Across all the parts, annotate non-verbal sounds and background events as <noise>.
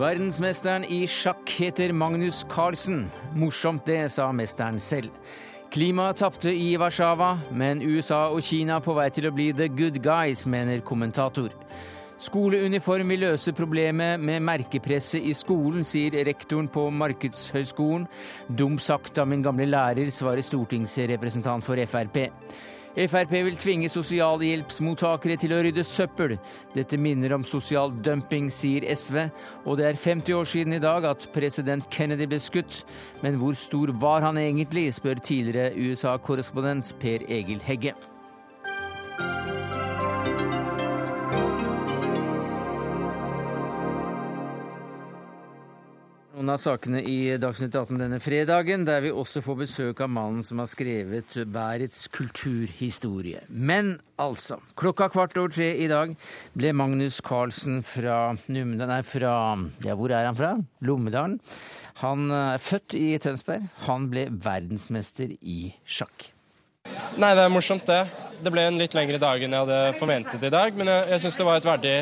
Verdensmesteren i sjakk heter Magnus Carlsen. Morsomt det, sa mesteren selv. Klimaet tapte i Warszawa, men USA og Kina på vei til å bli the good guys, mener kommentator. Skoleuniform vil løse problemet med merkepresset i skolen, sier rektoren på Markedshøgskolen. Dum sagt av min gamle lærer, svarer stortingsrepresentant for Frp. Frp vil tvinge sosialhjelpsmottakere til å rydde søppel. Dette minner om sosial dumping, sier SV. Og det er 50 år siden i dag at president Kennedy ble skutt. Men hvor stor var han egentlig, spør tidligere USA-korrespondent Per Egil Hegge. Noen av sakene i Dagsnytt 18 denne fredagen, der vi også får besøk av mannen som har skrevet bærets kulturhistorie. Men altså, klokka kvart over tre i dag ble Magnus Carlsen fra Numedal Nei, fra Ja, hvor er han fra? Lommedalen. Han er født i Tønsberg. Han ble verdensmester i sjakk. Nei, det er morsomt, det. Det ble en litt lengre dag enn jeg hadde forventet i dag, men jeg, jeg syns det var et verdig,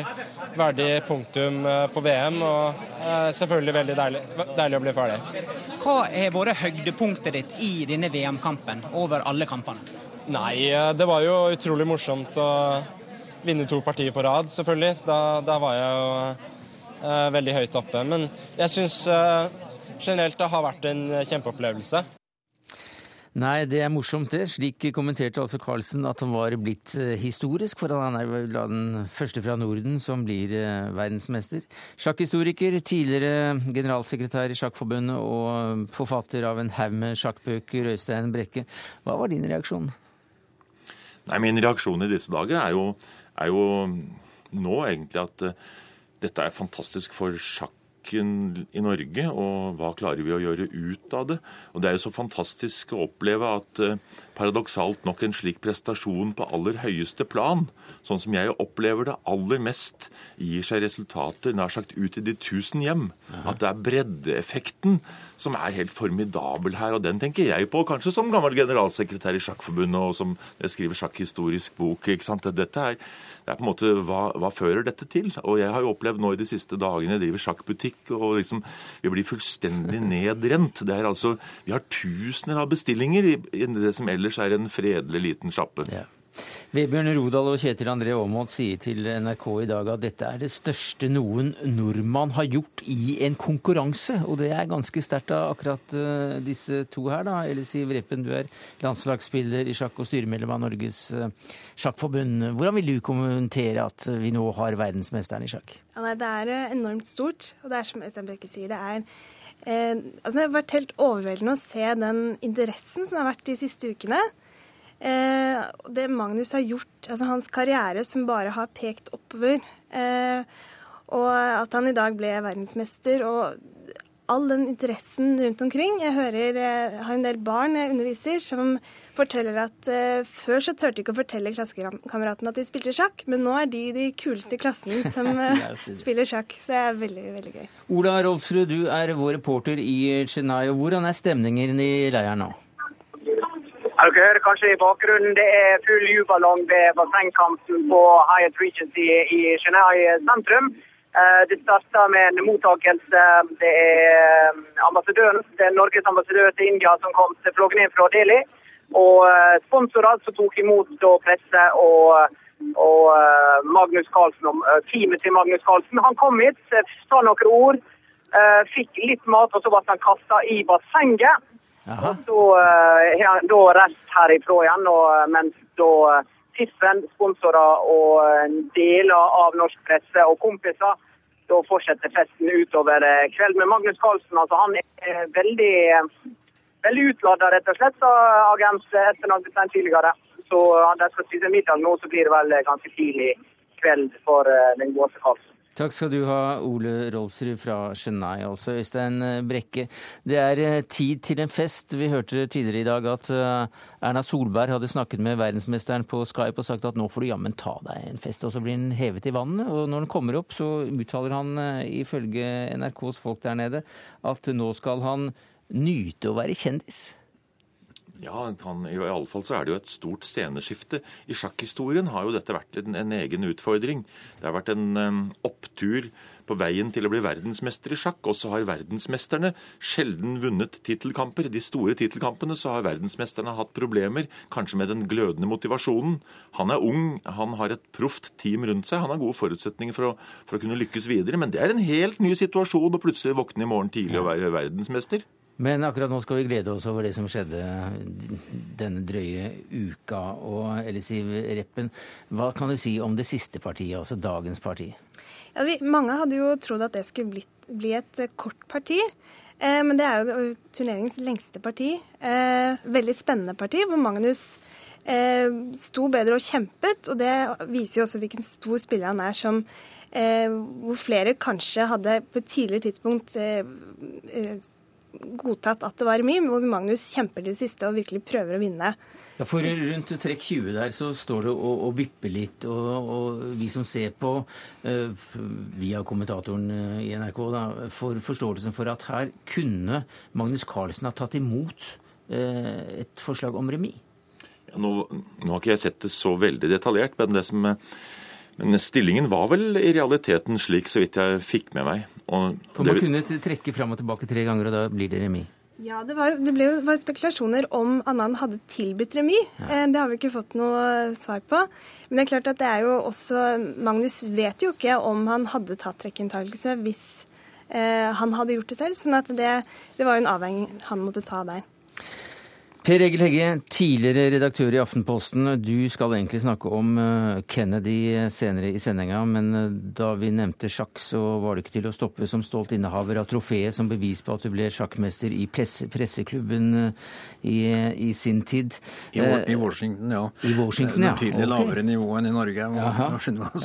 verdig, punktum eh, på VM, og eh, selvfølgelig veldig deilig, deilig, å bli ferdig. Hva har vært høydepunktet ditt i denne VM-kampen, over alle kampene? Nei, eh, det var jo utrolig morsomt å vinne to partier på rad, selvfølgelig. Da, da var jeg jo eh, veldig høyt oppe. Men jeg syns eh, generelt det har vært en kjempeopplevelse. Nei, det er morsomt det. Slik kommenterte altså Carlsen at han var blitt eh, historisk, for han er vel den første fra Norden som blir eh, verdensmester. Sjakkhistoriker, tidligere generalsekretær i Sjakkforbundet og forfatter av en haug med sjakkbøker, Øystein Brekke. Hva var din reaksjon? Nei, Min reaksjon i disse dager er jo, er jo nå egentlig at dette er fantastisk for sjakk i Norge, og hva klarer vi å gjøre ut av det? Og Det er jo så fantastisk å oppleve at eh, paradoksalt nok en slik prestasjon på aller høyeste plan, sånn som jeg opplever det aller mest, gir seg resultater nær sagt ut i de tusen hjem. At det er breddeeffekten som er helt formidabel her. Og den tenker jeg på, kanskje som gammel generalsekretær i Sjakkforbundet, og som skriver sjakkhistorisk bok. ikke sant? Dette er, det er på en måte, hva, hva, fører dette til? Og jeg har jo opplevd nå i de siste dagene, jeg driver sjakkbutikk, og liksom vi blir fullstendig <laughs> nedrent. Det er altså, Vi har tusener av bestillinger i, i det som ellers er en fredelig liten sjappe. Ja. Vebjørn Rodal og Kjetil André Aamodt sier til NRK i dag at dette er det største noen nordmann har gjort i en konkurranse. Og det er ganske sterkt av akkurat uh, disse to her, da. Eller Siv Reppen, du er landslagsspiller i sjakk og styremedlem av Norges uh, sjakkforbund. Hvordan vil du kommentere at vi nå har verdensmesteren i sjakk? Ja, nei, det er eh, enormt stort. Og det er som Øystein Brekke sier, det er eh, altså det har vært helt overveldende å se den interessen som har vært de siste ukene. Eh, det Magnus har gjort, altså hans karriere som bare har pekt oppover, eh, og at han i dag ble verdensmester, og all den interessen rundt omkring. Jeg hører, jeg eh, har en del barn jeg underviser som forteller at eh, før så turte de ikke å fortelle klassekameratene at de spilte sjakk, men nå er de de kuleste i klassen som <laughs> uh, spiller sjakk. Så det er veldig, veldig gøy. Ola Rolfsrud, du er vår reporter i Chennai. Hvordan er stemningen i leiren nå? Dere hører kanskje i bakgrunnen det er full jubelong ved bassengkanten på Hyatt Regency i Genéve sentrum. Eh, det starta med en mottakelse. Det er eh, ambassadøren, det er Norges ambassadør til India som kom til flågen inn fra Delhi. Og eh, sponsorer som tok imot presse og, og Magnus Carlsen, teamet til Magnus Carlsen. Han kom hit, sa noen ord, fikk litt mat, og så ble han kasta i bassenget. Og så har han da reist herifra igjen, og, mens da Tiffen, sponsorer og deler av norsk presse og kompiser da fortsetter festen utover kvelden. Men Magnus Carlsen altså, han er veldig, veldig utlada, rett og slett, sa agent Espen tidligere. Så de skal spise middag nå, så blir det vel ganske tidlig kveld for den gåse Carlsen. Takk skal du ha, Ole Rolfsrud fra Chennai. Også Øystein Brekke. Det er eh, tid til en fest. Vi hørte tidligere i dag at eh, Erna Solberg hadde snakket med verdensmesteren på Skype og sagt at nå får du jammen ta deg en fest. Og så blir den hevet i vannet. Og når den kommer opp, så uttaler han eh, ifølge NRKs folk der nede at nå skal han nyte å være kjendis. Ja, han, i alle fall så er det jo et stort sceneskifte. I sjakkhistorien har jo dette vært en, en egen utfordring. Det har vært en um, opptur på veien til å bli verdensmester i sjakk. Og så har verdensmesterne sjelden vunnet tittelkamper. De store tittelkampene så har verdensmesterne hatt problemer, kanskje med den glødende motivasjonen. Han er ung, han har et proft team rundt seg, han har gode forutsetninger for å, for å kunne lykkes videre. Men det er en helt ny situasjon å plutselig våkne i morgen tidlig og være verdensmester. Men akkurat nå skal vi glede oss over det som skjedde denne drøye uka. Og Elisiv Reppen, hva kan du si om det siste partiet, altså dagens parti? Ja, vi, mange hadde jo trodd at det skulle bli, bli et eh, kort parti. Eh, men det er jo turneringens lengste parti. Eh, veldig spennende parti, hvor Magnus eh, sto bedre og kjempet. Og det viser jo også hvilken stor spiller han er som eh, Hvor flere kanskje hadde på et tidligere tidspunkt eh, godtatt at det var remis, men Magnus kjemper til det siste og virkelig prøver å vinne. Ja, for Rundt trekk 20 der så står det og, og vipper litt, og, og, vi som ser på uh, via kommentatoren uh, i NRK, da, får forståelsen for at her kunne Magnus Carlsen ha tatt imot uh, et forslag om remis. Ja, nå, nå, har ikke jeg sett det så veldig detaljert, men det som men stillingen var vel i realiteten slik, så vidt jeg fikk med meg. Og For man det... kunne trekke fram og tilbake tre ganger, og da blir det remis? Ja, det, var, det ble, var spekulasjoner om Annan hadde tilbudt remis. Ja. Eh, det har vi ikke fått noe svar på. Men det er klart at det er jo også Magnus vet jo ikke om han hadde tatt trekkinntagelse hvis eh, han hadde gjort det selv. sånn at det, det var jo en avveining han måtte ta der. Per Egil Hegge, tidligere redaktør i Aftenposten. Du skal egentlig snakke om eh, Kennedy senere i sendinga, men eh, da vi nevnte sjakk, så var det ikke til å stoppe som stolt innehaver av trofeet som bevis på at du ble sjakkmester i presse, presseklubben eh, i, i, sin tid. I, I, Washington, ja. I Washington, ja. Betydelig okay. lavere nivå enn i Norge. Hva,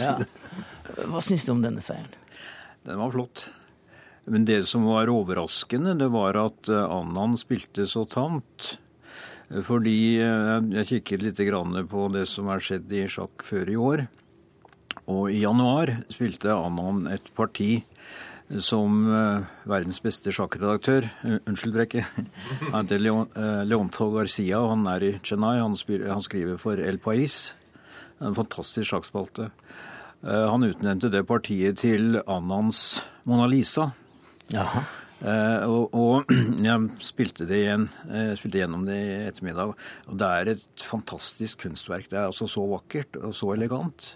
ja. Hva syns du om denne seieren? Den var flott. Men det som var overraskende, det var at Annan spilte så tamt. Fordi eh, jeg kikket litt på det som har skjedd i sjakk før i år. Og i januar spilte Annan et parti som eh, verdens beste sjakkredaktør. Eh, unnskyld, Brekke. <laughs> Han heter Leonto Garcia, og han er i Chennai. Han, skriver for El Pais. En fantastisk sjakkspalte. Han utnevnte det partiet til Annans Mona Lisa. Jaha. Uh, og, og, <clears throat> jeg spilte det igjen, uh, spilte gjennom det i ettermiddag. Og det er et fantastisk kunstverk. Det er altså så vakkert og så elegant.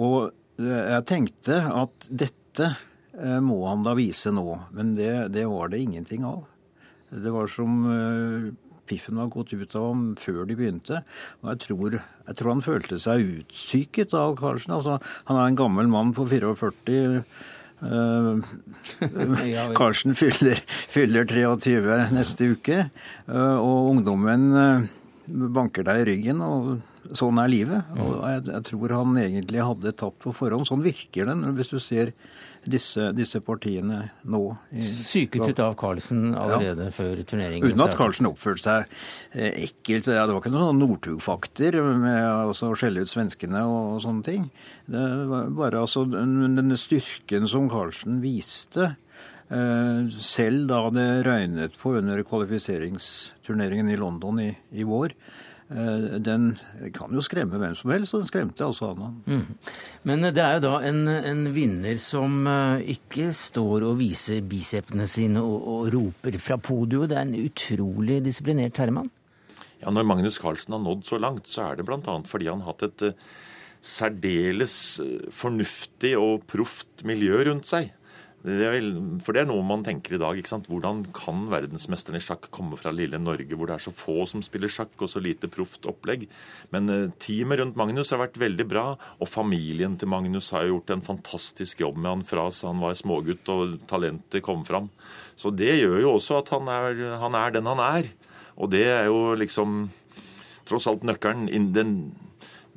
Og uh, jeg tenkte at dette må han da vise nå, men det, det, var det ingenting av. Det var som piffen var gått ut av ham før de begynte. Og jeg tror, jeg tror han følte seg utsyket av Karlsen. Altså, han er en gammel mann på 44 Uh, <laughs> Karlsen fyller, fyller, 23 neste uke, uh, og ungdommen uh, banker deg i ryggen. og Sånn er livet. og jeg, jeg, tror han egentlig hadde tatt på forhånd. Sånn virker det hvis du ser disse, disse partiene nå. Syket ut av Carlsen allerede ja. før turneringen Uten at Carlsen oppførte seg eh, ekkelt. Ja, det var ikke noen sånne Northug-fakter med å skjelle ut svenskene og, sånne ting. Det var bare altså, denne styrken som Carlsen viste. Eh, selv da det røynet på under kvalifiseringsturneringen i London i, i vår, den kan jo skremme hvem som helst, og den skremte altså Anna. Mm. Men det er jo da en, en, vinner som eh, ikke står og viser bicepene sine og, og roper fra podiet. Det er en utrolig disiplinert herremann. Ja, Når Magnus Carlsen har nådd så langt, så er det bl.a. fordi han har hatt et eh, særdeles fornuftig og proft miljø rundt seg. Det vel, for det er noe man tenker i dag. ikke sant? Hvordan kan verdensmesteren i sjakk komme fra lille Norge, hvor det er så få som spiller sjakk, og så lite proft opplegg? Men uh, teamet rundt Magnus har vært veldig bra, og familien til Magnus har gjort en fantastisk jobb med han fra han var smågutt og talentet kom fram. Så det gjør jo også at han er, han er den han er. Og det er jo liksom tross alt nøkkelen den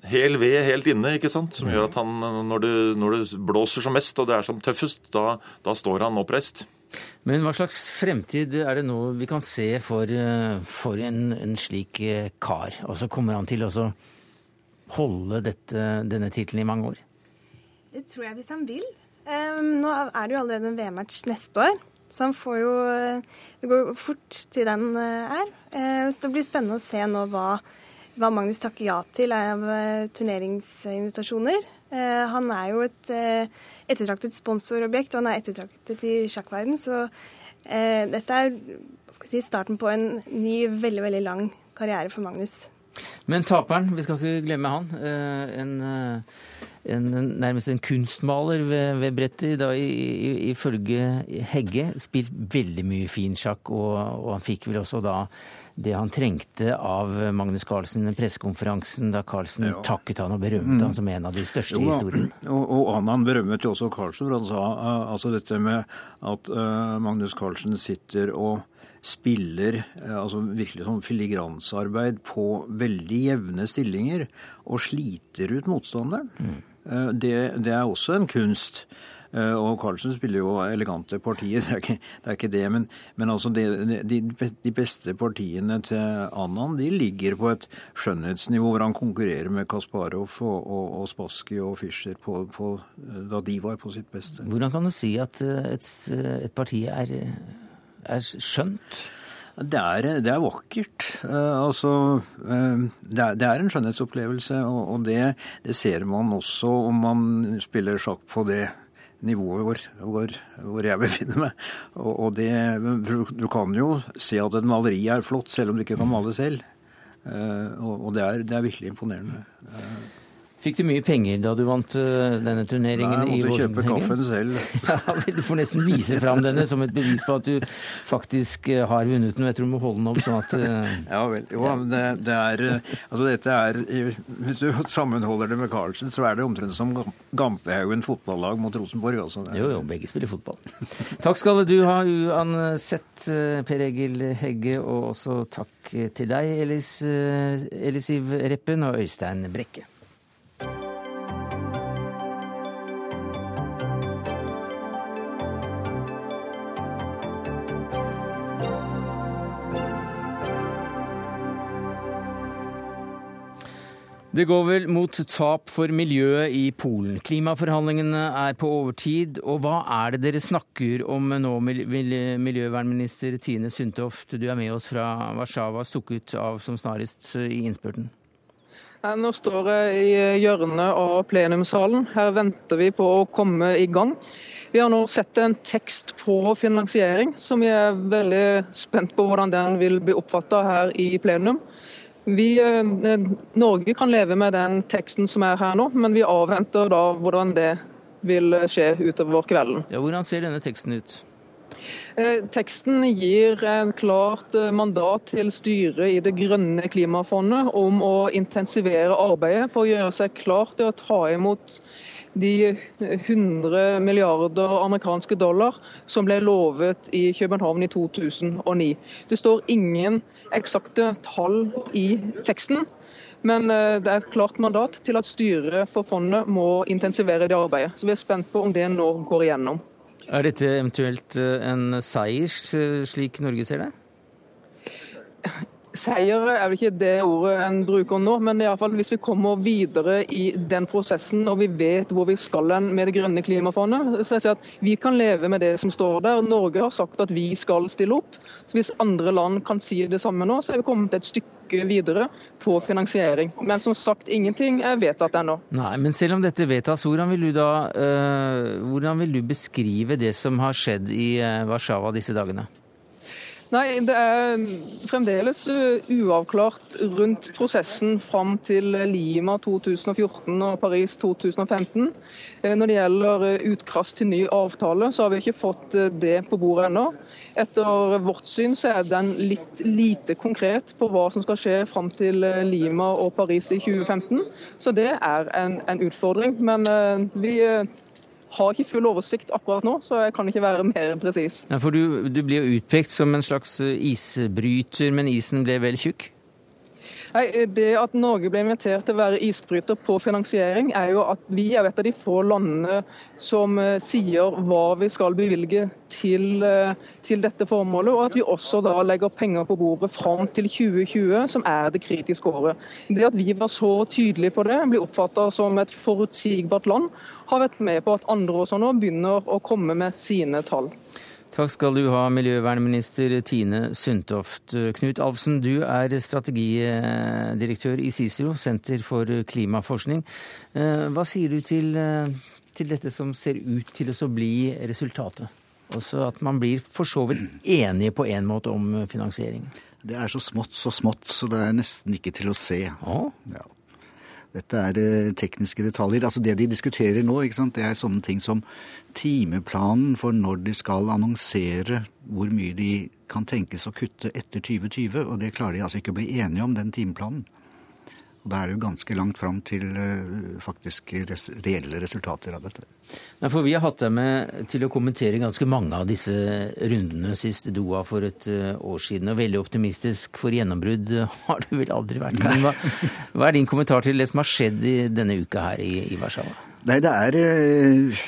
hel ved helt inne, ikke sant? som gjør at han, når det, når det blåser som mest og det er som tøffest, da, da, står han oppreist. Men hva slags fremtid er det nå vi kan se for, for en, en, slik eh, kar? Altså Kommer han til å holde dette, denne tittelen i mange år? Det tror jeg hvis han vil. Um, nå er det jo allerede en VM-match neste år. Så han får jo Det går fort til den er. Så det blir spennende å se nå hva, hva Magnus takker ja til av turneringsinvitasjoner. Han er jo et ettertraktet sponsorobjekt, og han er ettertraktet i sjakkverden. Så dette er si, starten på en ny, veldig, veldig lang karriere for Magnus. Men taperen, vi skal ikke glemme han. Eh, en, eh, en, nærmest en kunstmaler ved, ved brettet, da ifølge Hegge. Spilt veldig mye fin sjakk, og, og, han fikk vel også da det han trengte av Magnus Carlsen, pressekonferansen da Carlsen ja. takket han og berømte mm. han som en av de største i historiene. Og, og han berømmet jo også Carlsen, for han sa uh, altså dette med at uh, Magnus Carlsen sitter og spiller uh, altså virkelig sånn filigransarbeid på veldig jevne stillinger og sliter ut motstanderen. Mm. Det, det, er også en kunst. Eh, og Carlsen spiller jo elegante partier, <laughs> det er ikke det, er ikke det men, men, altså de, de, de, beste partiene til Annan de ligger på et skjønnhetsnivå hvor han konkurrerer med Kasparov og, og, og Spassky og Fischer på, på, da de var på sitt beste. Hvordan kan du si at et, et parti er er skjønt? Det er, det er vakkert. Uh, altså, uh, det, er, det, er, en skjønnhetsopplevelse, og, og det, det, ser man også om man spiller sjakk på det nivået hvor, hvor, hvor jeg befinner meg. Og, og du kan jo se at et maleri er flott, selv om du ikke kan male selv. Uh, og, og det, er, det er virkelig imponerende. Fikk du mye penger da du vant uh, denne turneringen? Nei, jeg måtte kjøpe kaffen selv. <laughs> ja, Du får nesten vise fram denne som et bevis på at du faktisk uh, har vunnet den. Jeg tror du må holde den opp sånn at uh... Ja vel. Jo, det, det, er Altså dette er Hvis du <laughs> sammenholder det med Carlsen, så er det omtrent som Gampehaugen fotballag mot Rosenborg. Altså. Jo, jo, begge spiller fotball. Takk skal du ha uansett, Per Egil Hegge, og også takk til deg, Elis, Elisiv Reppen og Øystein Brekke. Det går vel mot tap for miljøet i Polen. Klimaforhandlingene er på overtid. Og hva er det dere snakker om nå, miljøvernminister Tine Sundtoft? Du er med oss fra Warszawa, stukket av som snarest i innspurten. Nå står jeg i hjørnet av plenumssalen. Her venter vi på å komme i gang. Vi har nå sett en tekst på finansiering som vi er veldig spent på hvordan den vil bli oppfatta her i plenum. Vi, eh, Norge kan leve med den teksten som er her nå, men vi avventer da hvordan det vil skje utover kvelden. Ja, hvordan ser denne teksten ut? Eh, teksten gir en klart eh, mandat til styret i Det grønne klimafondet om å intensivere arbeidet for å gjøre seg klart til å ta imot de 100 milliarder amerikanske dollar som ble lovet i København i 2009. Det står ingen eksakte tall i teksten. Men eh, det er et klart mandat til at styret for fondet må intensivere det arbeidet. Så vi er spent på om det nå går igjennom. Er dette eventuelt eh, en seier, slik Norge ser det? Seier er vel ikke det ordet en bruker nå, men i alle fall hvis vi kommer videre i den prosessen og vi vet hvor vi skal med det grønne klimafondet, så jeg sier at vi kan leve med det som står der. Norge har sagt at vi skal stille opp. Så Hvis andre land kan si det samme nå, så er vi kommet et stykke videre på finansiering. Men som sagt, ingenting er vedtatt ennå. Nei, Men selv om dette vedtas, hvordan vil du da øh, hvordan vil du beskrive det som har skjedd i øh, Warszawa disse dagene? Nei, Det er fremdeles eh, uavklart rundt prosessen fram til Lima 2014 og Paris 2015. Eh, når det gjelder eh, utkast til ny avtale, så har vi ikke fått det på bordet ennå. Etter vårt syn så er den litt lite konkret på hva som skal skje fram til Lima og Paris i 2015. Så det er en, en utfordring. Men vi har ikke full oversikt akkurat nå, så jeg kan ikke være mer presis. Ja, for du, du blir jo utpekt som en slags isbryter, men isen ble vel tjukk? Nei, Det at Norge ble invitert til å være isbryter på finansiering, er jo at vi er et av de få landene som eh, sier hva vi skal bevilge til, eh, til, dette formålet, og at vi også da legger penger på bordet fram til 2020, som er det kritiske året. Det at vi var så tydelige på det, blir oppfatta som et forutsigbart land, har vært med på at andre også nå begynner å komme med sine tall. Takk skal du ha, miljøvernminister Tine Sundtoft. Knut Alfsen, du er strategidirektør i CICERO, Senter for klimaforskning. Eh, hva sier du til, eh, til dette som ser ut til å bli resultatet? Også at man blir for så vidt enige på en måte om finansieringen. Det er så smått, så smått, så det er nesten ikke til å se. Oh. Ja. Dette er eh, tekniske detaljer. Altså Det de diskuterer nå, det er sånne ting som timeplanen for når de skal annonsere hvor mye de kan tenkes å kutte etter 2020. Og det klarer de altså ikke å bli enige om, den timeplanen. Da er det jo ganske langt fram til uh, faktisk res reelle resultater av dette. Nei, for Vi har hatt deg med til å kommentere ganske mange av disse rundene sist Doha for et uh, år siden. Og veldig optimistisk for gjennombrudd <laughs> har du vel aldri vært. Men hva, <laughs> hva, er din kommentar til det som har skjedd i denne uka her i, i Warszawa? Nei, det er uh,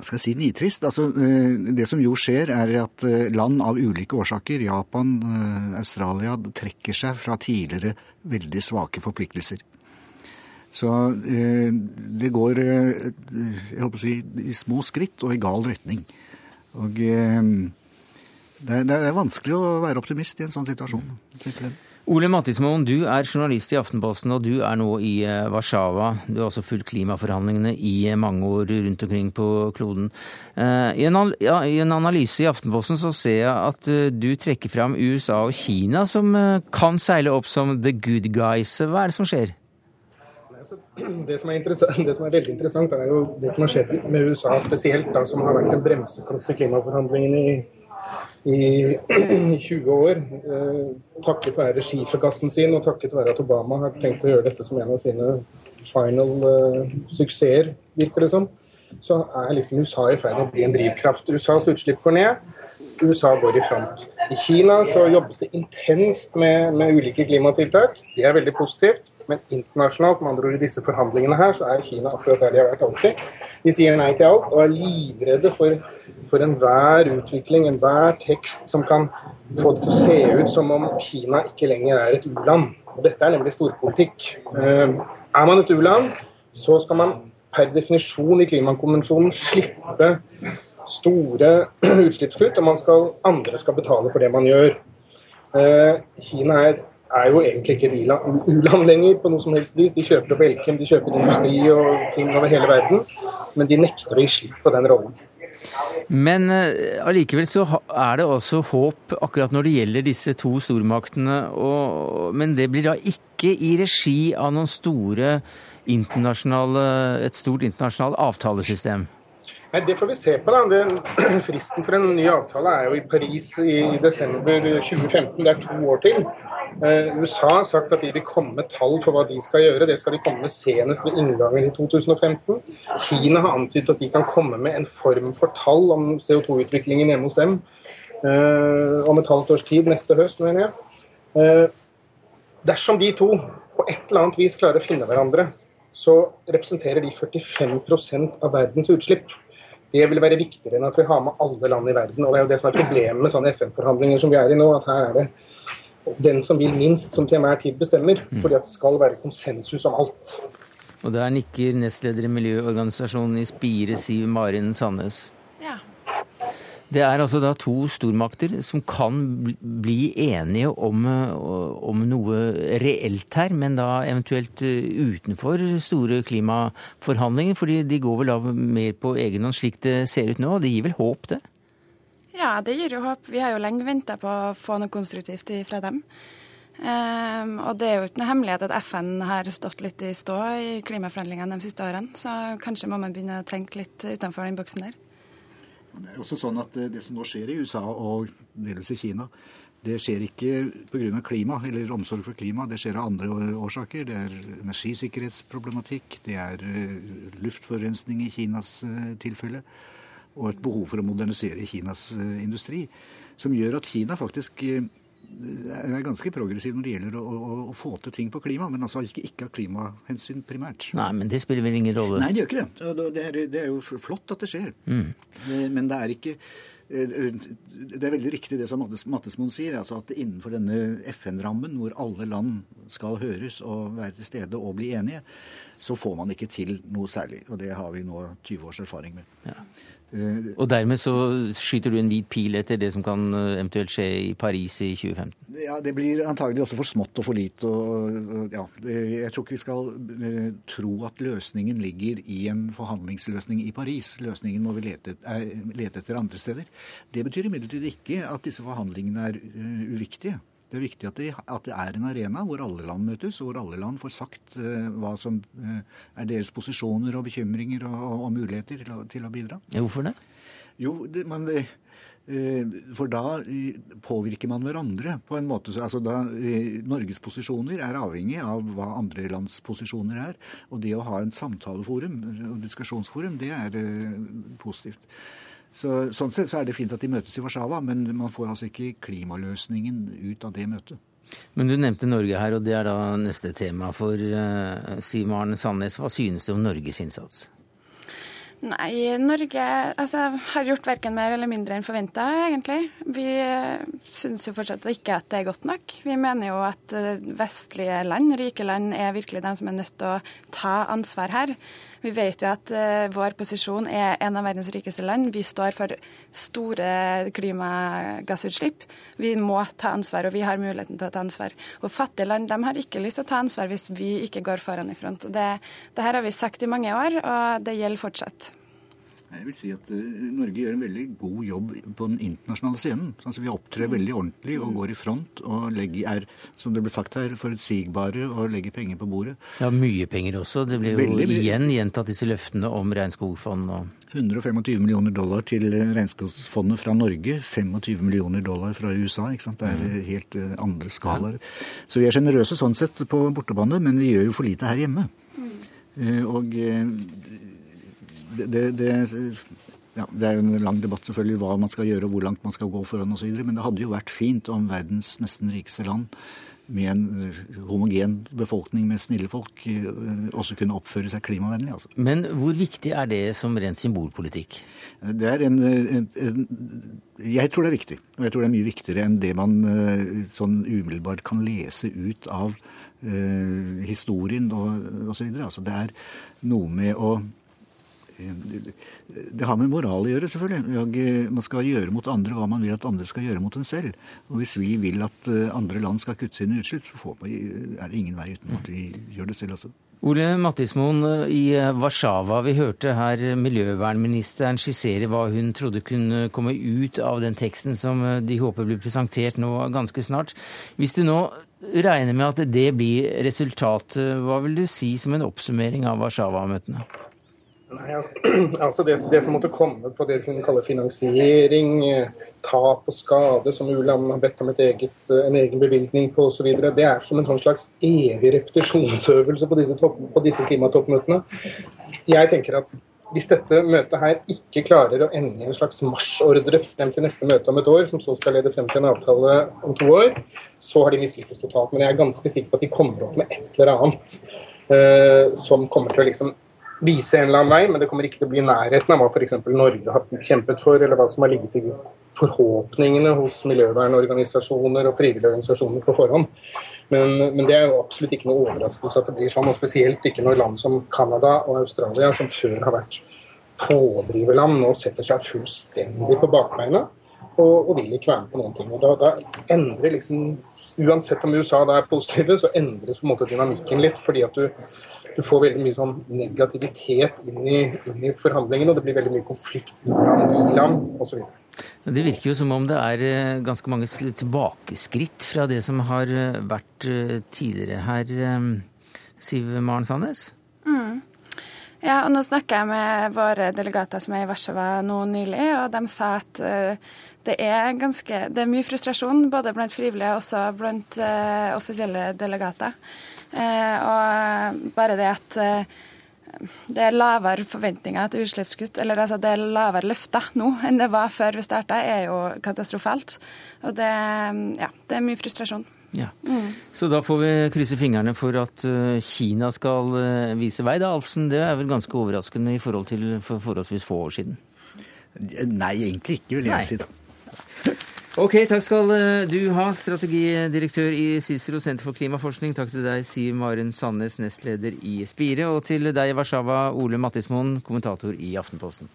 hva skal jeg si, nitrist. Altså, det som jo skjer, er at land av ulike årsaker, Japan, Australia, trekker seg fra tidligere veldig svake forpliktelser. Så det går jeg håper å si, i små skritt og i gal retning. Og det er, vanskelig å være optimist i en sånn situasjon. simpelthen. Ole Mattismoen, du er journalist i Aftenposten, og du er nå i Warszawa. Du har også fulgt klimaforhandlingene i mange år rundt omkring på kloden. I en, ja, I en, analyse i Aftenposten så ser jeg at du trekker fram USA og Kina som kan seile opp som the good guys. Hva er det som skjer? <clears throat> Det som, det som er veldig interessant, er jo det som har skjedd med USA spesielt, da, som har vært en bremsekloss i klimaforhandlingene i i <clears throat> 20 år. Eh, takket være skifergassen sin og takket være at Obama har tenkt å gjøre dette som en av sine final uh, suksesser, virker det som, så er liksom USA i ferd med å bli en drivkraft. USAs utslipp går ned. USA går i front. I Kina så jobbes det intenst med, med ulike klimatiltak. Det er veldig positivt. Men internasjonalt, med andre ord i disse forhandlingene her, så er Kina akkurat der de har vært alltid. De sier nei til alt og er livredde for, for enhver utvikling, enhver tekst som kan få det til å se ut som om Kina ikke lenger er et u-land. Dette er nemlig storpolitikk. Eh, er man et u-land, så skal man per definisjon i klimakonvensjonen slippe store <clears throat> utslippskutt, og skal, andre skal betale for det man gjør. Eh, Kina er er jo egentlig ikke u-land lenger på noe som helst vis. De kjøper opp Elkem, de kjøper industri og ting over hele verden. Men de nekter å gi slipp på den rollen. Men uh, allikevel så er det også håp akkurat når det gjelder disse to stormaktene. Og, men det blir da ikke i regi av noen store internasjonale, et stort internasjonalt avtalesystem? Nei, Det får vi se på. da. Den, <clears throat> fristen for en ny avtale er jo i Paris i, desember 2015. Det er to år til. Eh, USA har sagt at de vil komme med tall for hva de skal gjøre. Det skal de komme med senest ved inngangen i 2015. Kina har antydet at de kan komme med en form for tall om CO2-utviklingen hjemme hos dem eh, om et halvt års tid, neste høst, mener jeg. Eh, dersom de to på et eller annet vis klarer å finne hverandre, så representerer de 45% av verdens utslipp. Det vil være viktigere enn at vi har med alle land i verden. og Det er jo det som er problemet med sånne FN-forhandlinger som vi er i nå. at her er det den som vil minst, som til enhver tid bestemmer. Mm. Fordi at det skal være konsensus om alt. Og der nikker nestleder i miljøorganisasjonen i Spire, Siv Marin Sandnes. Det er altså da to stormakter som kan bli enige om, om noe reelt her, men da eventuelt utenfor store klimaforhandlinger. fordi de går vel av mer på egen hånd slik det ser ut nå. og Det gir vel håp, det? Ja, det gir jo håp. Vi har jo lenge venta på å få noe konstruktivt fra dem. Um, og det er jo noe hemmelighet at FN har stått litt i stå i klimaforhandlingene de siste årene, så kanskje må man begynne å tenke litt utenfor den boksen der. Det er også sånn at eh, det som nå skjer i USA og delvis i Kina, det skjer ikke pga. klima eller omsorg for klima, det skjer av andre årsaker. Det er energisikkerhetsproblematikk, det er eh, luftforurensning i Kinas eh, tilfelle og et behov for å modernisere Kinas industri, som gjør at Kina faktisk er ganske progressiv når det gjelder å, å, å, få til ting på klima, men altså ikke, ikke av klimahensyn primært. Nei, men det spiller vel ingen rolle? Nei, det gjør ikke det. Det er, det er jo flott at det skjer. Mm. Eh, men det er ikke det er veldig riktig det som Mattesmoen sier, altså at innenfor denne FN-rammen, hvor alle land skal høres og være til stede og bli enige, så får man ikke til noe særlig. Og det har vi nå 20 års erfaring med. Ja. Eh, og dermed så skyter du en hvit pil etter det som kan eh, eventuelt skje i Paris i 2015? Ja, Det blir antagelig også for smått og for lite. Og, ja, jeg tror ikke vi skal eh, tro at løsningen ligger i en forhandlingsløsning i Paris. Løsningen må vi lete, lete etter andre steder. Det betyr imidlertid ikke at disse forhandlingene er uviktige. Det er viktig at det, at det, er en arena hvor alle land møtes, og hvor alle land får sagt uh, hva som uh, er deres posisjoner og bekymringer og, og, og muligheter til å, til å, bidra. Hvorfor det? Jo, det, man, det, uh, For da påvirker man hverandre på en måte. Altså da, Norges posisjoner er avhengig av hva andre lands posisjoner er. Og det å ha en samtaleforum diskusjonsforum, det er positivt. Så, sånn sett så er det fint at de møtes i Warszawa, men man får altså ikke klimaløsningen ut av det møtet. Men du nevnte Norge her, og det er da neste tema for uh, Siv Maren Sandnes. Hva synes du om Norges innsats? Nei, Norge altså, har gjort verken mer eller mindre enn forventa, egentlig. Vi eh, syns jo fortsatt ikke at det er godt nok. Vi mener jo at eh, vestlige land, rike land, er virkelig de som er nødt til å ta ansvar her. Vi vet jo at uh, vår posisjon er en av verdens rikeste land. Vi står for store klimagassutslipp. Vi må ta ansvar, og vi har muligheten til å ta ansvar. Og fattige land de har ikke lyst til å ta ansvar hvis vi ikke går foran i front. Det, det her har vi sagt i mange år, og det gjelder fortsatt. Jeg vil si at uh, Norge gjør en veldig god jobb på den internasjonale scenen. Altså, vi opptrer mm. veldig ordentlig og går i front og legger, er, som det ble sagt her, forutsigbare og legger penger på bordet. Ja, mye penger også. Det ble jo veldig, igjen gjentatt disse løftene om regnskogfond. Og... 125 millioner dollar til regnskogsfondet fra Norge, 25 millioner dollar fra USA. ikke sant? Det er mm. helt uh, andre skalaer. Så vi er sjenerøse sånn sett på bortebane, men vi gjør jo for lite her hjemme. Mm. Og det, det, ja, det, er jo en lang debatt selvfølgelig hva man skal gjøre og hvor langt man skal gå foran osv. Men det hadde jo vært fint om verdens nesten rikeste land med en homogen befolkning med snille folk eh, også kunne oppføre seg klimavennlig. Altså. Men hvor viktig er det som ren symbolpolitikk? Det er en, en, en, Jeg tror det er viktig. Og jeg tror det er mye viktigere enn det man eh, sånn umiddelbart kan lese ut av uh, historien og osv. Altså, det er noe med å det har med moral å gjøre, selvfølgelig. Man skal gjøre mot andre hva man vil at andre skal gjøre mot en selv. Og hvis vi vil at eh, andre land skal kutte sine utslipp, så er det ingen vei uten at vi gjør det selv også. Ole Mattismoen i Warszawa, vi hørte her miljøvernministeren skissere hva hun trodde kunne komme ut av den teksten som de håper blir presentert nå ganske snart. Hvis du nå regner med at det blir resultatet, hva vil du si som en oppsummering av Warszawa-møtene? Nei, <clears throat> altså det, det, som måtte komme på det vi kaller finansiering, tap og skade, som ULAM har bedt om eget, en egen bevilgning på osv., det er som en sånn slags evig repetisjonsøvelse på disse, topp, på disse klimatoppmøtene. Jeg tenker at hvis dette møtet her ikke klarer å ende i en slags marsjordre frem til neste møte om et år, som så skal lede frem til en avtale om to år, så har de mislykkes totalt. Men jeg er ganske sikker på at de kommer opp med et eller annet uh, som kommer til å liksom vise en eller annen vei, men det kommer ikke til å bli nærheten av hva f.eks. Norge har kjempet for, eller hva som har ligget i forhåpningene hos miljøvernorganisasjoner og frivillige organisasjoner på forhånd. Men, men, det er jo absolutt ikke noe overraskelse at det blir sånn, og spesielt ikke når land som Canada og Australia, som før har vært pådriverland, nå setter seg fullstendig på bakbeina og, og, vil ikke være med på noen ting. Og da, da, endrer liksom, Uansett om USA da er positive, så endres på en måte dynamikken litt. fordi at du du får veldig mye sånn negativitet inn i, inn i forhandlingene, og det blir veldig mye konflikt i land osv. Det virker jo som om det er eh, ganske mange tilbakeskritt fra det som har eh, vært eh, tidligere her, Siv Maren Sandnes? Mm. Ja, og nå snakker jeg med våre delegater som er i Warszawa nå nylig, og de sa at det er ganske Det er mye frustrasjon både blant frivillige og også blant offisielle delegater. Eh, og bare det at eh, det er lavere forventninger til utslippskutt, eller altså det er lavere løfter nå enn det var før vi starta, er jo katastrofalt. Og det, ja, det er mye frustrasjon. Ja. Mm. Så da får vi krysse fingrene for at eh, Kina skal vise vei, da, Alfsen. Det er vel ganske overraskende i forhold til for forholdsvis få år siden? Nei, egentlig ikke, vil jeg Nei. si. da. Ok, takk skal eh, du ha, strategidirektør i Cicero senter for klimaforskning. Takk til deg, Siv Maren Sandnes, nestleder i Spire. Og til deg, Warszawa, Ole Mattismoen, kommentator i Aftenposten.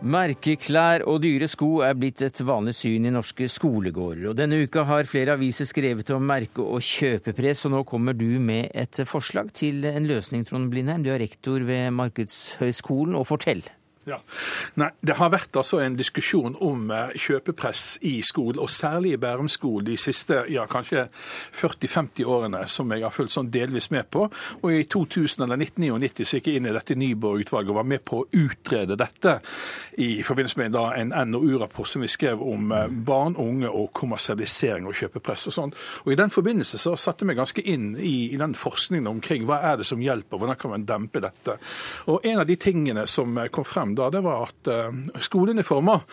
Merkeklær og dyre sko er blitt et vanlig syn i norske skolegårder. og Denne uka har flere aviser skrevet om merke- og kjøpepress, og nå kommer du med et forslag til en løsning, Trond Blindheim. Du er rektor ved Markedshøgskolen, og fortell. Ja. Nei, Det har vært altså en diskusjon om eh, kjøpepress i skolen, og særlig i Bærum skole de siste ja, kanskje 40-50 årene, som jeg har fulgt sånn delvis med på. Og i 2000 eller 1999 så gikk jeg inn i dette Nyborg-utvalget og var med på å utrede dette i forbindelse med da, en NOU-rapport som vi skrev om eh, barn, unge og kommersialisering og kjøpepress og sånn. Og I den forbindelse så satte jeg meg ganske inn i, i den forskningen omkring hva er det som hjelper, hvordan kan man dempe dette. Og En av de tingene som kom frem da, det var at uh, skoleuniformer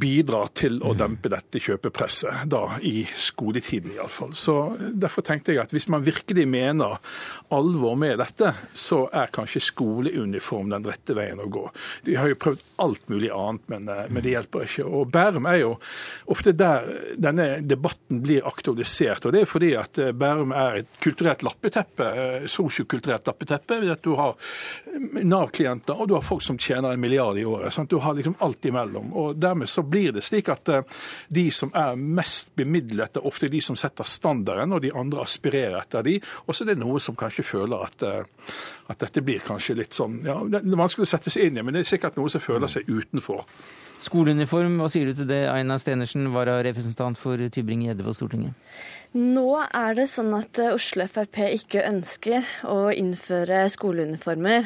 bidrar til å dempe dette kjøpepresset, da i skoletiden iallfall. Derfor tenkte jeg at hvis man virkelig mener alvor med dette, så er kanskje skoleuniform den rette veien å gå. De har jo prøvd alt mulig annet, men, uh, men det hjelper ikke. Og Bærum er jo ofte der denne debatten blir aktualisert. og Det er fordi at Bærum er et kulturelt lappeteppe, sosiokulturelt lappeteppe. ved at Du har Nav-klienter, og du har folk som tjener en milliard i året. Sant? Du har liksom alt imellom. og dermed så blir det slik at de som er mest bemidlet, er ofte de som setter standarden, og de andre aspirerer etter de. Og så er det noe som kanskje føler at, at dette blir kanskje litt sånn ja, Det er vanskelig å sette seg inn i, men det er sikkert noe som føler seg utenfor. Skoleuniform, hva sier du til det, Aina Stenersen, vararepresentant for Tybring-Gjedde på Stortinget? Nå er det sånn at Oslo Frp ikke ønsker å innføre skoleuniformer.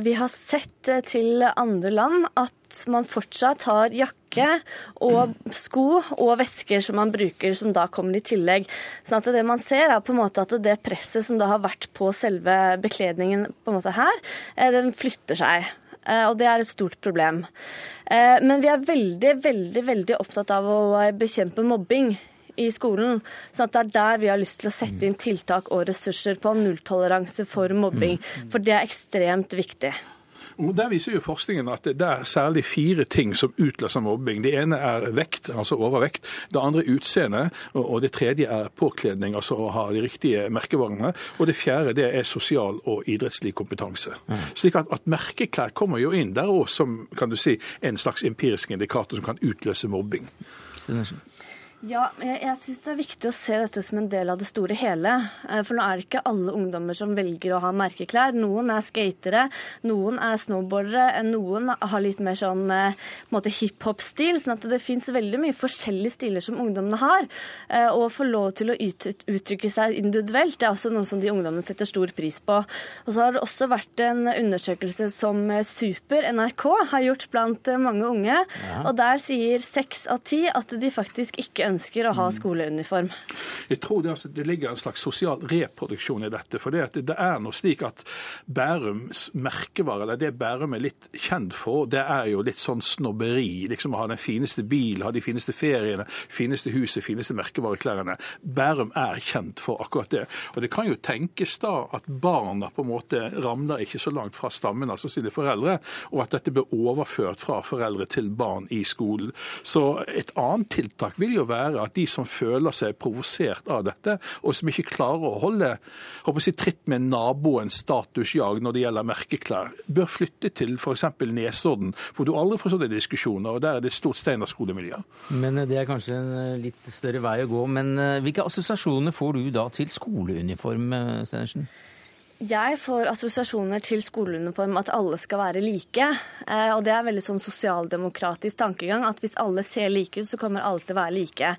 Vi har sett til andre land at man fortsatt har jakke og sko og vesker som man bruker, som da kommer i tillegg. Sånn at det man ser er på en måte at det presset som da har vært på selve bekledningen på en måte her, den flytter seg. Og det er et stort problem. Men vi er veldig, veldig, veldig opptatt av å bekjempe mobbing i skolen. Så det er der vi har lyst til å sette inn tiltak og ressurser på nulltoleranse for mobbing. For det er ekstremt viktig. Og Der viser jo forskningen at det er særlig fire ting som utløser mobbing. Det ene er vekt, altså overvekt. Det andre er utseende. Og det tredje er påkledning, altså å ha de riktige merkevarene. Og det fjerde det er sosial og idrettslig kompetanse. Mm. Slik at, at, merkeklær kommer jo inn der òg som kan du si, en slags empirisk indikator som kan utløse mobbing. Stenersen. Ja, jeg, jeg syns det er viktig å se dette som en del av det store hele. For nå er det ikke alle ungdommer som velger å ha merkeklær. Noen er skatere, noen er snowboardere, noen har litt mer sånn hiphop-stil. sånn at det fins veldig mye forskjellige stiler som ungdommene har. Og å få lov til å ut, uttrykke seg individuelt, det er også noe som de ungdommene setter stor pris på. Og så har det også vært en undersøkelse som Super NRK har gjort blant mange unge. Ja. Og der sier seks av ti at de faktisk ikke ønsker å ha skoleuniform. Jeg tror det, altså, det ligger en slags sosial reproduksjon i dette. For det, det er nå slik at Bærums merkevare, eller det Bærum er litt kjent for, det er jo litt sånn snobberi. Liksom å ha den fineste bilen, ha de fineste feriene, fineste huset, fineste merkevareklærne. Bærum er kjent for akkurat det. Og det kan jo tenkes da at barna på en måte ramler ikke så langt fra stammen, altså sine foreldre, og at dette blir overført fra foreldre til barn i skolen. Så et annet tiltak vil jo være at de som føler seg provosert av dette, og som ikke klarer å holde håper jeg, tritt med naboens statusjag når det gjelder merkeklær, bør flytte til f.eks. Nesodden, hvor du aldri får sånne diskusjoner, og der er det et stort steinerskolemiljø. Men det er kanskje en eh, litt større vei å gå. Men eh, hvilke assosiasjoner får du da til skoleuniform, eh, Stenersen? Jeg får assosiasjoner til skoleuniform at alle skal være like. Og det er veldig sånn sosialdemokratisk tankegang at hvis alle ser like ut, så kommer alle til å være like.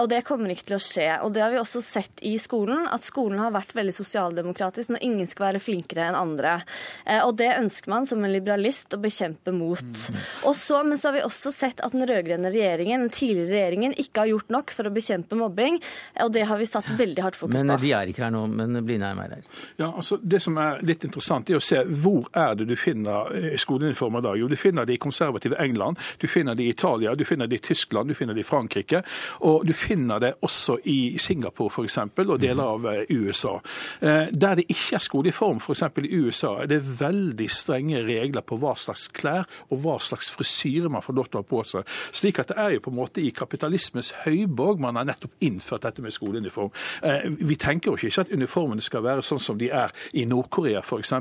Og det kommer ikke til å skje. Og det har vi også sett i skolen, at skolen har vært veldig sosialdemokratisk når ingen skal være flinkere enn andre. Og det ønsker man som en liberalist å bekjempe mot. Og så, men så har vi også sett at den rød-grønne regjeringen, den tidligere regjeringen, ikke har gjort nok for å bekjempe mobbing. Og det har vi satt veldig hardt fokus på. Men de er ikke her nå. Men Blindheim er her. Ja, altså altså, det som er litt interessant, er å se hvor er det du finner skoleuniformer da. Jo, du finner det i konservative England, du finner det i Italia, du finner det i Tyskland, du finner det i Frankrike. Og du finner det også i Singapore f.eks., og deler av USA. Der det ikke er skoleuniform, f.eks. i USA, er det veldig strenge regler på hva slags klær og hva slags frisyre man får lov til å ha på seg. Slik at det er jo på en måte i kapitalismens høyborg man har nettopp innført dette med skoleuniform. Vi tenker jo ikke at uniformene skal være sånn som de er i Nord-Korea f.eks.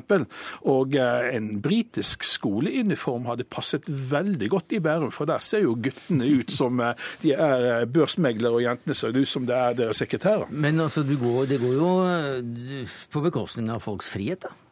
Og en britisk skoleuniform hadde passet veldig godt i Bærum, for der ser jo guttene ut som de er børsmeglere, og jentene ser ut som det er deres sekretærer. Men altså, går, det går jo på bekostning av folks frihet, da?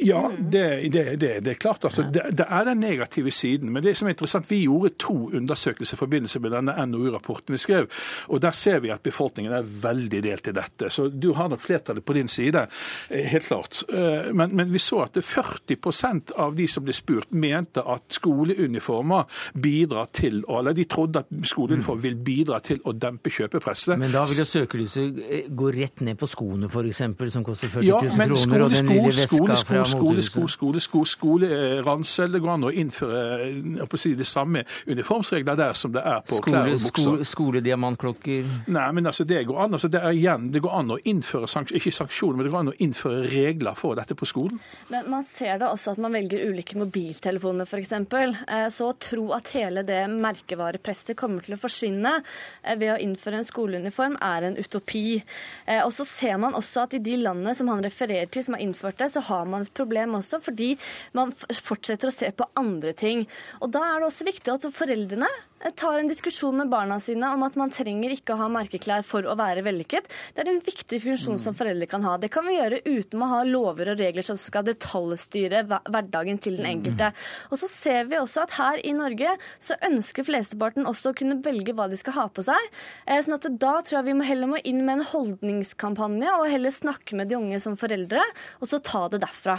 Ja, det, det, det, det, er klart. Altså, det, er den negative siden. Men det som er interessant, vi gjorde to undersøkelser i forbindelse med denne NOU-rapporten vi skrev. og Der ser vi at befolkningen er veldig delt i dette. Så du har nok flertallet på din side, eh, helt klart. Eh, men, men vi så at 40% av de som ble spurt, mente at skoleuniformer bidrar til eller de trodde at skoleuniform vil bidra til å dempe kjøpepresset. Men da vil jo søkelyset eh, gå rett ned på skoene, f.eks., som koster 40 000 ja, kroner, og den lille veska fra skole, skole, skole, skole, skole, skole, ransel. Det går an å innføre si, det samme uniformsregler der som det er på skole, klær og bukser. Skolediamantklokker? Nei, men altså, det går an. Altså, det, er igjen, det går an å innføre sanksjoner, ikke sanksjoner, men det går an å innføre regler for dette på skolen. Men man ser da også at man velger ulike mobiltelefoner, f.eks. Eh, så å tro at hele det merkevarepresset kommer til å forsvinne eh, ved å innføre en skoleuniform, er en utopi. Eh, og så ser man også at i de landene som han refererer til, som har innført det, så har man problem også, fordi man fortsetter å se på andre ting. Og Da er det også viktig at foreldrene eh, tar en diskusjon med barna sine om at man trenger ikke å ha merkeklær for å være vellykket. Det er en viktig funksjon som foreldre kan ha. Det kan vi gjøre uten å ha lover og regler som skal detaljstyre hverdagen til den enkelte. Og så ser vi også at her i Norge så ønsker flesteparten også å kunne velge hva de skal ha på seg. Eh, sånn at da tror jeg vi må heller må inn med en holdningskampanje og heller snakke med de unge som foreldre, og så ta det derfra.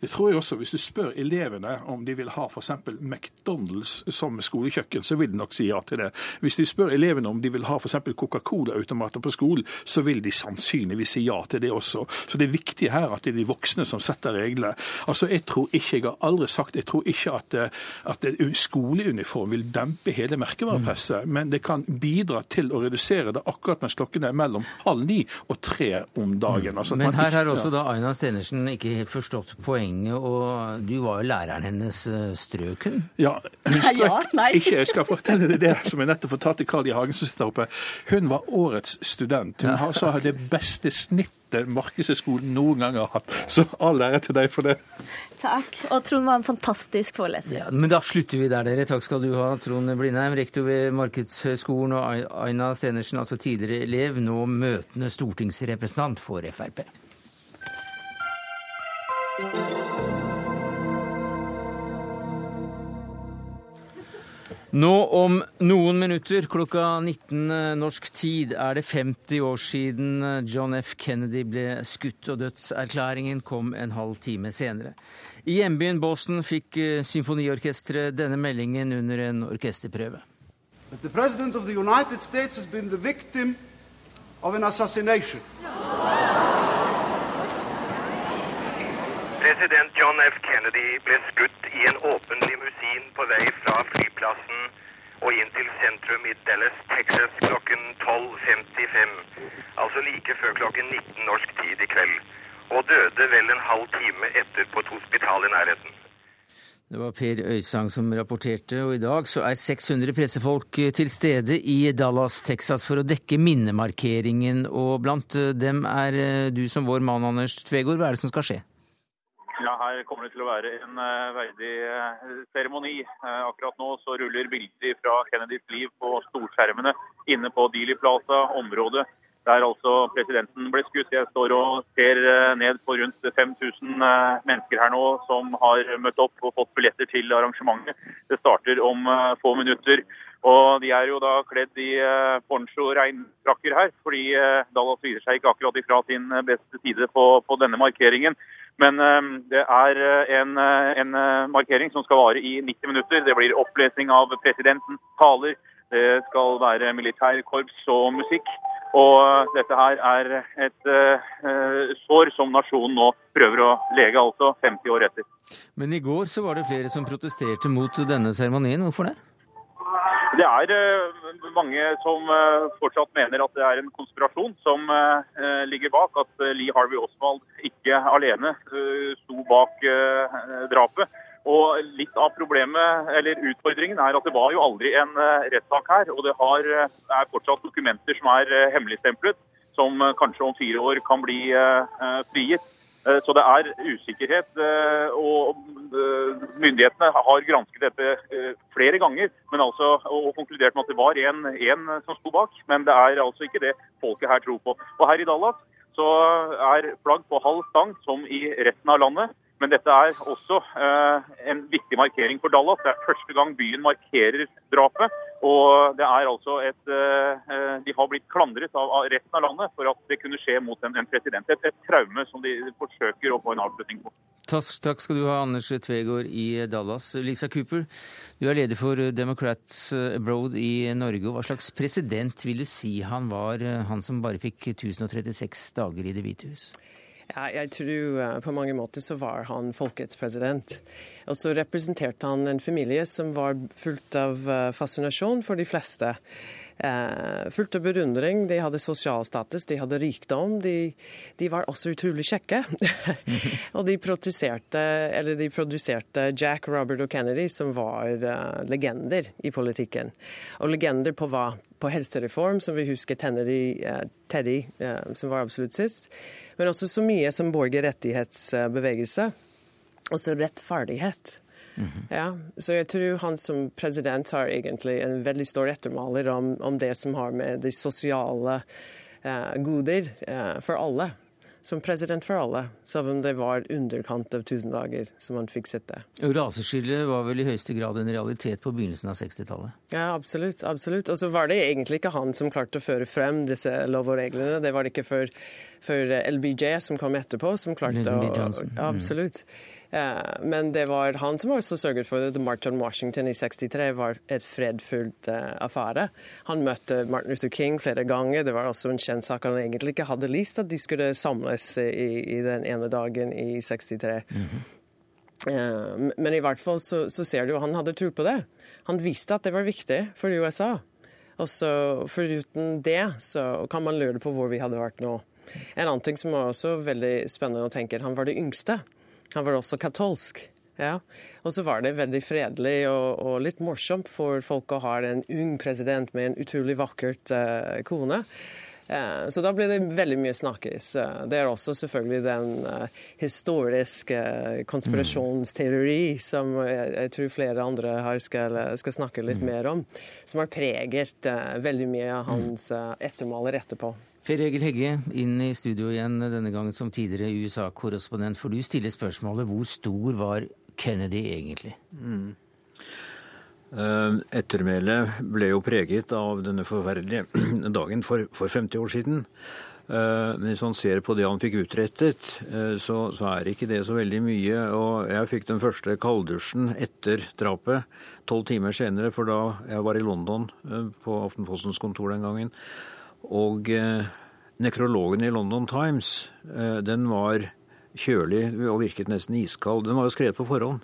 Det tror jeg også. Hvis du spør elevene om de vil ha f.eks. McDonald's som skolekjøkken, så vil de nok si ja til det. Hvis de spør elevene om de vil ha f.eks. Coca-Cola-automater på skolen, så vil de sannsynligvis si ja til det også. Så det er viktig her at det er de voksne som setter reglene. Altså, Jeg tror ikke, jeg har aldri sagt, jeg tror ikke at, at skoleuniform vil dempe hele merkevarepresset, mm. men det kan bidra til å redusere det akkurat mens klokken er mellom halv ni og tre om dagen. Mm. Altså, men her har også da Aina Stenersen ikke forstått poenget poenget, og du var jo læreren hennes eh, strøk hun? Ja, hun <laughs> strøk ja, ikke. Jeg skal fortelle deg det som jeg nettopp fortalte Carl I. Hagen som sitter oppe. Hun var årets student. Hun har så det beste snittet Markedshøgskolen noen gang har hatt. Så all ære til deg for det. Takk. Og Trond var en fantastisk foreleser. Ja, men da slutter vi der, dere. Takk skal du ha, Trond Blindheim, rektor ved Markedshøgskolen, og Aina Stenersen, altså tidligere elev, nå møtende stortingsrepresentant for Frp. Nå om noen minutter, klokka 19 eh, norsk tid, er det 50 år siden eh, John F. Kennedy ble skutt, og dødserklæringen kom en halv time senere. I hjembyen Boston fikk eh, symfoniorkesteret denne meldingen under en orkesterprøve. The president of the United States has been the victim. President John F. Kennedy ble skutt i en åpen limousin på vei fra flyplassen og inn til sentrum i Dallas, Texas klokken 12.55, altså like før klokken 19 norsk tid i kveld, og døde vel en halv time etter på et hospital i nærheten. Det var Per Øysang som rapporterte, og i dag så er 600 pressefolk til stede i Dallas, Texas for å dekke minnemarkeringen, og blant dem er du som vår mann, Anders Tvegård. Hva er det som skal skje? Ja, Her kommer det til å være en uh, verdig uh, seremoni. Uh, akkurat nå så ruller bilder fra Kennedys liv på storskjermene inne på Dealey Plaza-området. Der altså presidenten ble skutt. Jeg står og ser ned på rundt 5000 mennesker her nå som har møtt opp og fått billetter til arrangementet. Det starter om få minutter. Og de er jo da kledd i poncho regnfrakker her, fordi Dallas viser seg ikke akkurat ifra sin beste side på, på denne markeringen. Men ehm, det er eh, en, eh, en, eh, markering som skal vare i 90 minutter. Det blir opplesning av presidentens taler. Det skal være militærkorps og musikk. Og dette her er et uh, sår som nasjonen nå prøver å lege, altså 50 år etter. Men i går så var det flere som protesterte mot denne seremonien. Hvorfor det? Det er eh, mange som eh, fortsatt mener at det er en konspirasjon som eh, ligger bak. At Lee Harvey Oswald ikke alene sto bak drapet. Og Litt av problemet, eller utfordringen er at det var jo aldri en rettssak her. Og det har, er fortsatt dokumenter som er hemmeligstemplet, som kanskje om fire år kan bli frigitt. Eh, Så det er usikkerhet. eh, Og eh, myndighetene har gransket dette flere ganger men altså, og konkludert med at det var en som sto bak. Men det er altså ikke det folket her tror på. Og her i Dallas så er flagg på halv stang, som i resten av landet. Men dette er også eh, en viktig markering for Dallas. Det er første gang byen markerer drapet. Og det er altså et eh, eh, De har blitt klandret av, resten av landet for at det kunne skje mot en, en president. Et, et traume som de forsøker å få en avslutning på. Takk skal du ha, Anders Tvegård i Dallas. Lisa Cooper, du er leder for Democrats Abroad i Norge. Hva slags president vil du si han var, han som bare fikk 1036 dager i Det hvite hus? Ja, jeg tror uh, på mange måter så var han folkets president. Og så representerte han en familie som var fullt av uh, fascinasjon for de fleste. Uh, fullt av beundring. De hadde sosial status, de hadde rikdom. De, de var også utrolig kjekke. <laughs> og de produserte, de produserte Jack, Robert og Kennedy, som var legender i politikken. Og legender på hva? På helsereform, som vi husker Kennedy, Teddy, som var absolutt sist men også så mye som borgerrettighetsbevegelse. Og så rettferdighet. Mm -hmm. ja, så jeg tror han som president har egentlig en veldig stor ettermaler om, om det som har med de sosiale eh, goder eh, for alle som president for alle, selv om det var underkant av 1000 dager som han fikk sitte. Raseskillet var vel i høyeste grad en realitet på begynnelsen av 60-tallet? Ja, absolutt. absolutt. Og så var det egentlig ikke han som klarte å føre frem disse lov og reglene. Det var det ikke for, for LBJ som kom etterpå, som klarte å Absolutt. Uh, men det var han som også sørget for. The March on Washington i 63 var et fredfullt uh, affære. Han møtte Martin Luther King flere ganger. Det var også en kjent sak han egentlig ikke hadde lyst at de skulle samles i, i den ene dagen i 63. Mm -hmm. men i hvert fall så, så ser du at han hadde tro på det. Han visste at det var viktig for USA. Og så Foruten det så kan man lure på hvor vi hadde vært nå. En annen ting som var også veldig spennende å tenke, han var det yngste. Han var også katolsk. Ja. Og så var det veldig fredelig og, og, litt morsomt for folk å ha en ung president med en utrolig vakkert uh, kone. Uh, så da ble det veldig mye snakkes. Uh, det er også selvfølgelig den historiske konspirasjonsteori mm. som jeg, jeg, tror flere andre her skal, skal snakke litt mm. mer om, som har preget veldig mye av hans ettermaler etterpå. Per Egil Hegge, inn i studio igjen denne gangen som tidligere USA-korrespondent. For du stiller spørsmålet hvor stor var Kennedy egentlig? Mm. Ettermælet ble jo preget av denne forferdelige <clears throat> dagen for, for 50 år siden. Men hvis man ser på det han fikk utrettet, så, så, er ikke det så veldig mye. Og jeg fikk den første kalddusjen etter drapet, tolv timer senere, for da jeg var i London på Aftenpostens kontor den gangen. Og nekrologen i London Times, den var kjølig og virket nesten iskald. Den var jo skrevet på forhånd.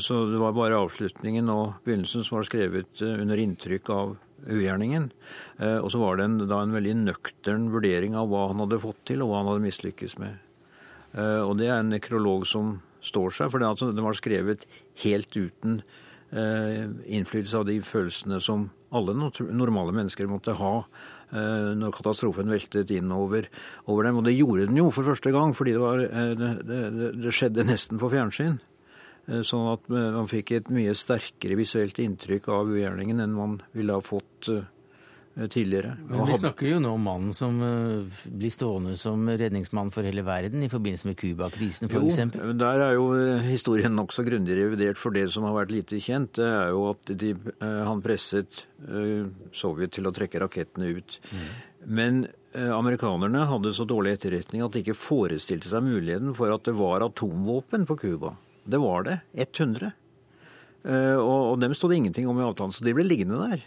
Så det var bare avslutningen og begynnelsen som var skrevet under inntrykk av ugjerningen. Og så var det en, da en veldig nøktern vurdering av hva han hadde fått til, og hva han hadde mislykkes med. Og det er en nekrolog som står seg, for den, altså, var skrevet helt uten innflytelse av de følelsene som alle normale mennesker måtte ha når katastrofen veltet inn over, over, dem. Og det gjorde den jo for første gang, fordi det, var, det, det, det skjedde nesten på fjernsyn. Sånn at man fikk et mye sterkere visuelt inntrykk av ugjerningen enn man ville ha fått tidligere. Men Vi snakker jo nå om mannen som blir stående som redningsmann for hele verden i forbindelse med Cuba-krisen f.eks. Der er jo historien nokså grundig revidert, for det som har vært lite kjent, det er jo at de, han presset Sovjet til å trekke rakettene ut. Mm. Men amerikanerne hadde så dårlig etterretning at de ikke forestilte seg muligheten for at det var atomvåpen på Cuba. Det var det. 100. Og, og dem sto det ingenting om i avtalen, så de ble liggende der.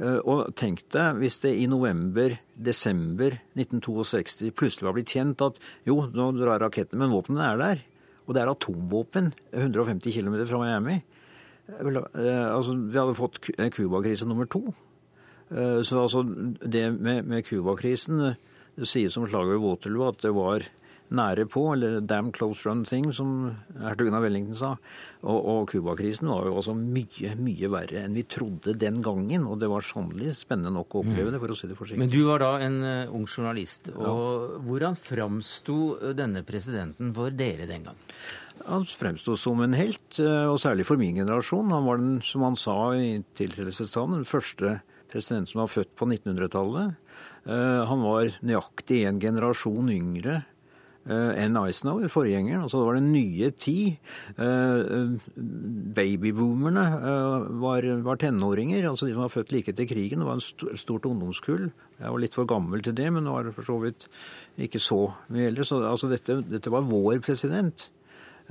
Og tenk deg hvis det i november-desember 1962 plutselig var blitt kjent at jo, nå drar rakettene, men våpnene er der. Og det er atomvåpen 150 km fra Miami. Altså, vi hadde fått Cuba-krise nummer to. Så altså, det med Cuba-krisen Det sies om slaget ved Waterloo at det var nære på, eller 'damn close run thing', som hertugen av Wellington sa. Og Cuba-krisen var jo også mye, mye verre enn vi trodde den gangen. Og det var sannelig spennende nok å oppleve det, for å si det forsiktig. Men du var da en uh, ung journalist. Og ja. hvordan framsto denne presidenten for dere den gang? Han fremsto som en helt, og særlig for min generasjon. Han var den, som han sa i tiltredelsestalen, den første presidenten som var født på 1900-tallet. Eh, han var nøyaktig en generasjon yngre eh, enn Eisenhower, forgjengeren. Altså det var den nye tid. Eh, babyboomerne var, var, tenåringer, altså de som var født like etter krigen. Det var en stort ungdomskull. Jeg var litt for gammel til det, men var for så vidt ikke så mye eldre. Så altså dette, dette var vår president.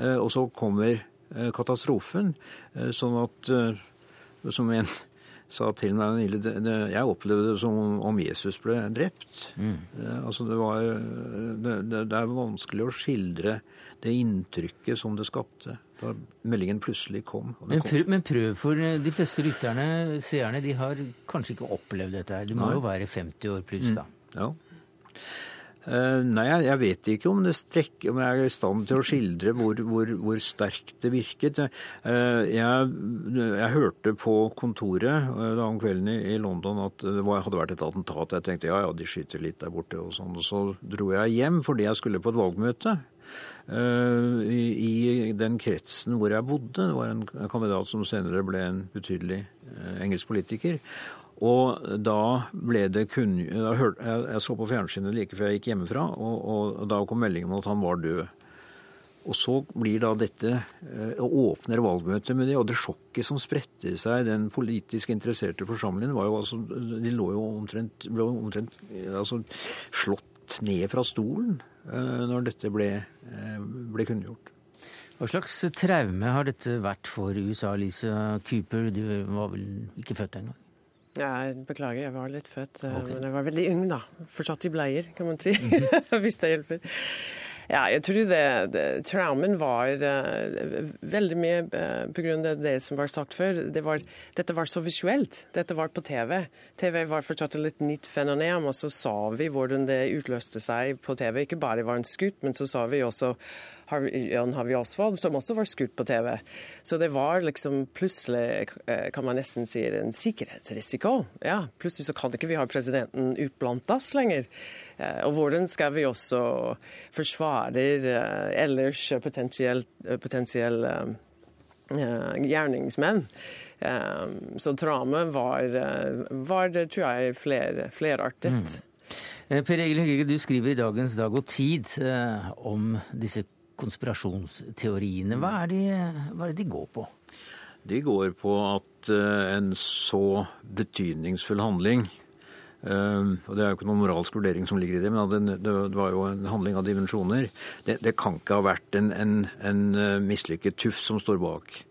Og så kommer katastrofen, sånn at som en sa til meg Jeg opplevde det som om Jesus ble drept. Mm. Eh, altså det, var, det, det, er vanskelig å skildre det inntrykket som det skapte da meldingen plutselig kom. Men prøv, men, prøv, for eh, de fleste lytterne, seerne, de har kanskje ikke opplevd dette her. De må Nei. jo være 50 år pluss, da. Mm. Ja. Uh, nei, jeg, vet ikke om, strekker, om jeg er i stand til å skildre hvor, hvor, hvor sterkt det virket. Uh, jeg, jeg, hørte på kontoret uh, da om kvelden i, London at det hadde vært et attentat. Jeg tenkte ja, ja, de skyter litt der borte og sånn. Så dro jeg hjem fordi jeg skulle på et valgmøte. I, den kretsen hvor jeg bodde. Det var en kandidat som senere ble en betydelig engelsk politiker. Og da ble det kun... Jeg så på fjernsynet like før jeg gikk hjemmefra, og, og da kom meldingen om at han var død. Og så blir da dette eh, åpner valgmøtet med det, og det sjokket som spredte seg den politisk interesserte forsamlingen, var jo altså De lå jo omtrent, ble omtrent altså, slått ned fra stolen eh, når dette ble, eh, ble kunngjort. Hva slags traume har dette vært for USA, Lisa Cooper? Du var vel ikke født engang? Jeg beklager, jeg var litt født, eh, okay. men jeg var veldig ung, da. Fortsatt i bleier, kan man si. Mm -hmm. <laughs> Hvis det hjelper. Ja, jeg tror det, det traumen var uh, veldig mye uh, på grunn av det som var sagt før. Det var, dette var så visuelt. Dette var på TV. TV var fortsatt et litt nytt fenomen, og så sa vi hvordan det utløste seg på TV. Ikke bare var en skutt, men så sa vi også Jan Harvey Oswald, som også var skutt på TV. Så det var liksom plutselig, eh, kan man nesten si, en sikkerhetsrisiko. Ja, Plutselig så kan ikke vi ha presidenten utblant oss lenger. Eh, og hvordan skal vi også forsvare eh, ellers potensielle potensiell, gjerningsmenn? Så traumet var, var, tror jeg, fler, flerartet. Mm. Per Egil Høgge, du skriver i Dagens Dag og Tid om disse konspirasjonsteoriene. Hva er, det de går på? De går på at uh, en så betydningsfull handling uh, og Det er jo ikke noen moralsk vurdering som ligger i det, men det, var jo en handling av dimensjoner. Det, det kan ikke ha vært en, en, en eh, mislykket tuff som står bak.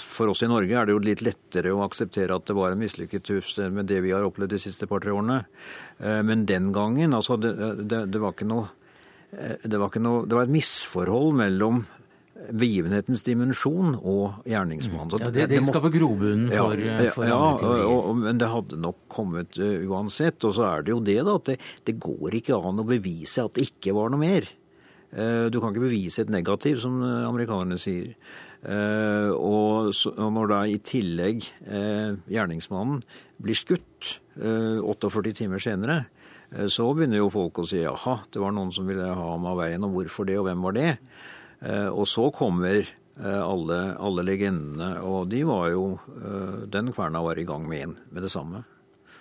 For oss i Norge er det jo litt lettere å akseptere at det var en mislykket tuff med det vi har opplevd de siste par-tre årene. Men den gangen, altså det, det, det var ikke noe Eh, det var, noe, det var et misforhold mellom begivenhetens dimensjon og gjerningsmannen. Ja, det, det skaper grobunnen for, ja, for ja, og, men det hadde nok kommet uh, uansett. Og så er det jo det, da, at det, det, går ikke an å bevise at det ikke var noe mer. Uh, du kan ikke bevise et negativ, som amerikanerne sier. Uh, og, så, og, når da i tillegg gjerningsmannen blir skutt 48 timer senere, Eh, så begynner jo folk å si jaha, det var noen som ville ha ham av veien, og hvorfor det, og hvem var det? Eh, og så kommer eh, alle, alle legendene, og de var jo Den kverna var i gang med en med det samme.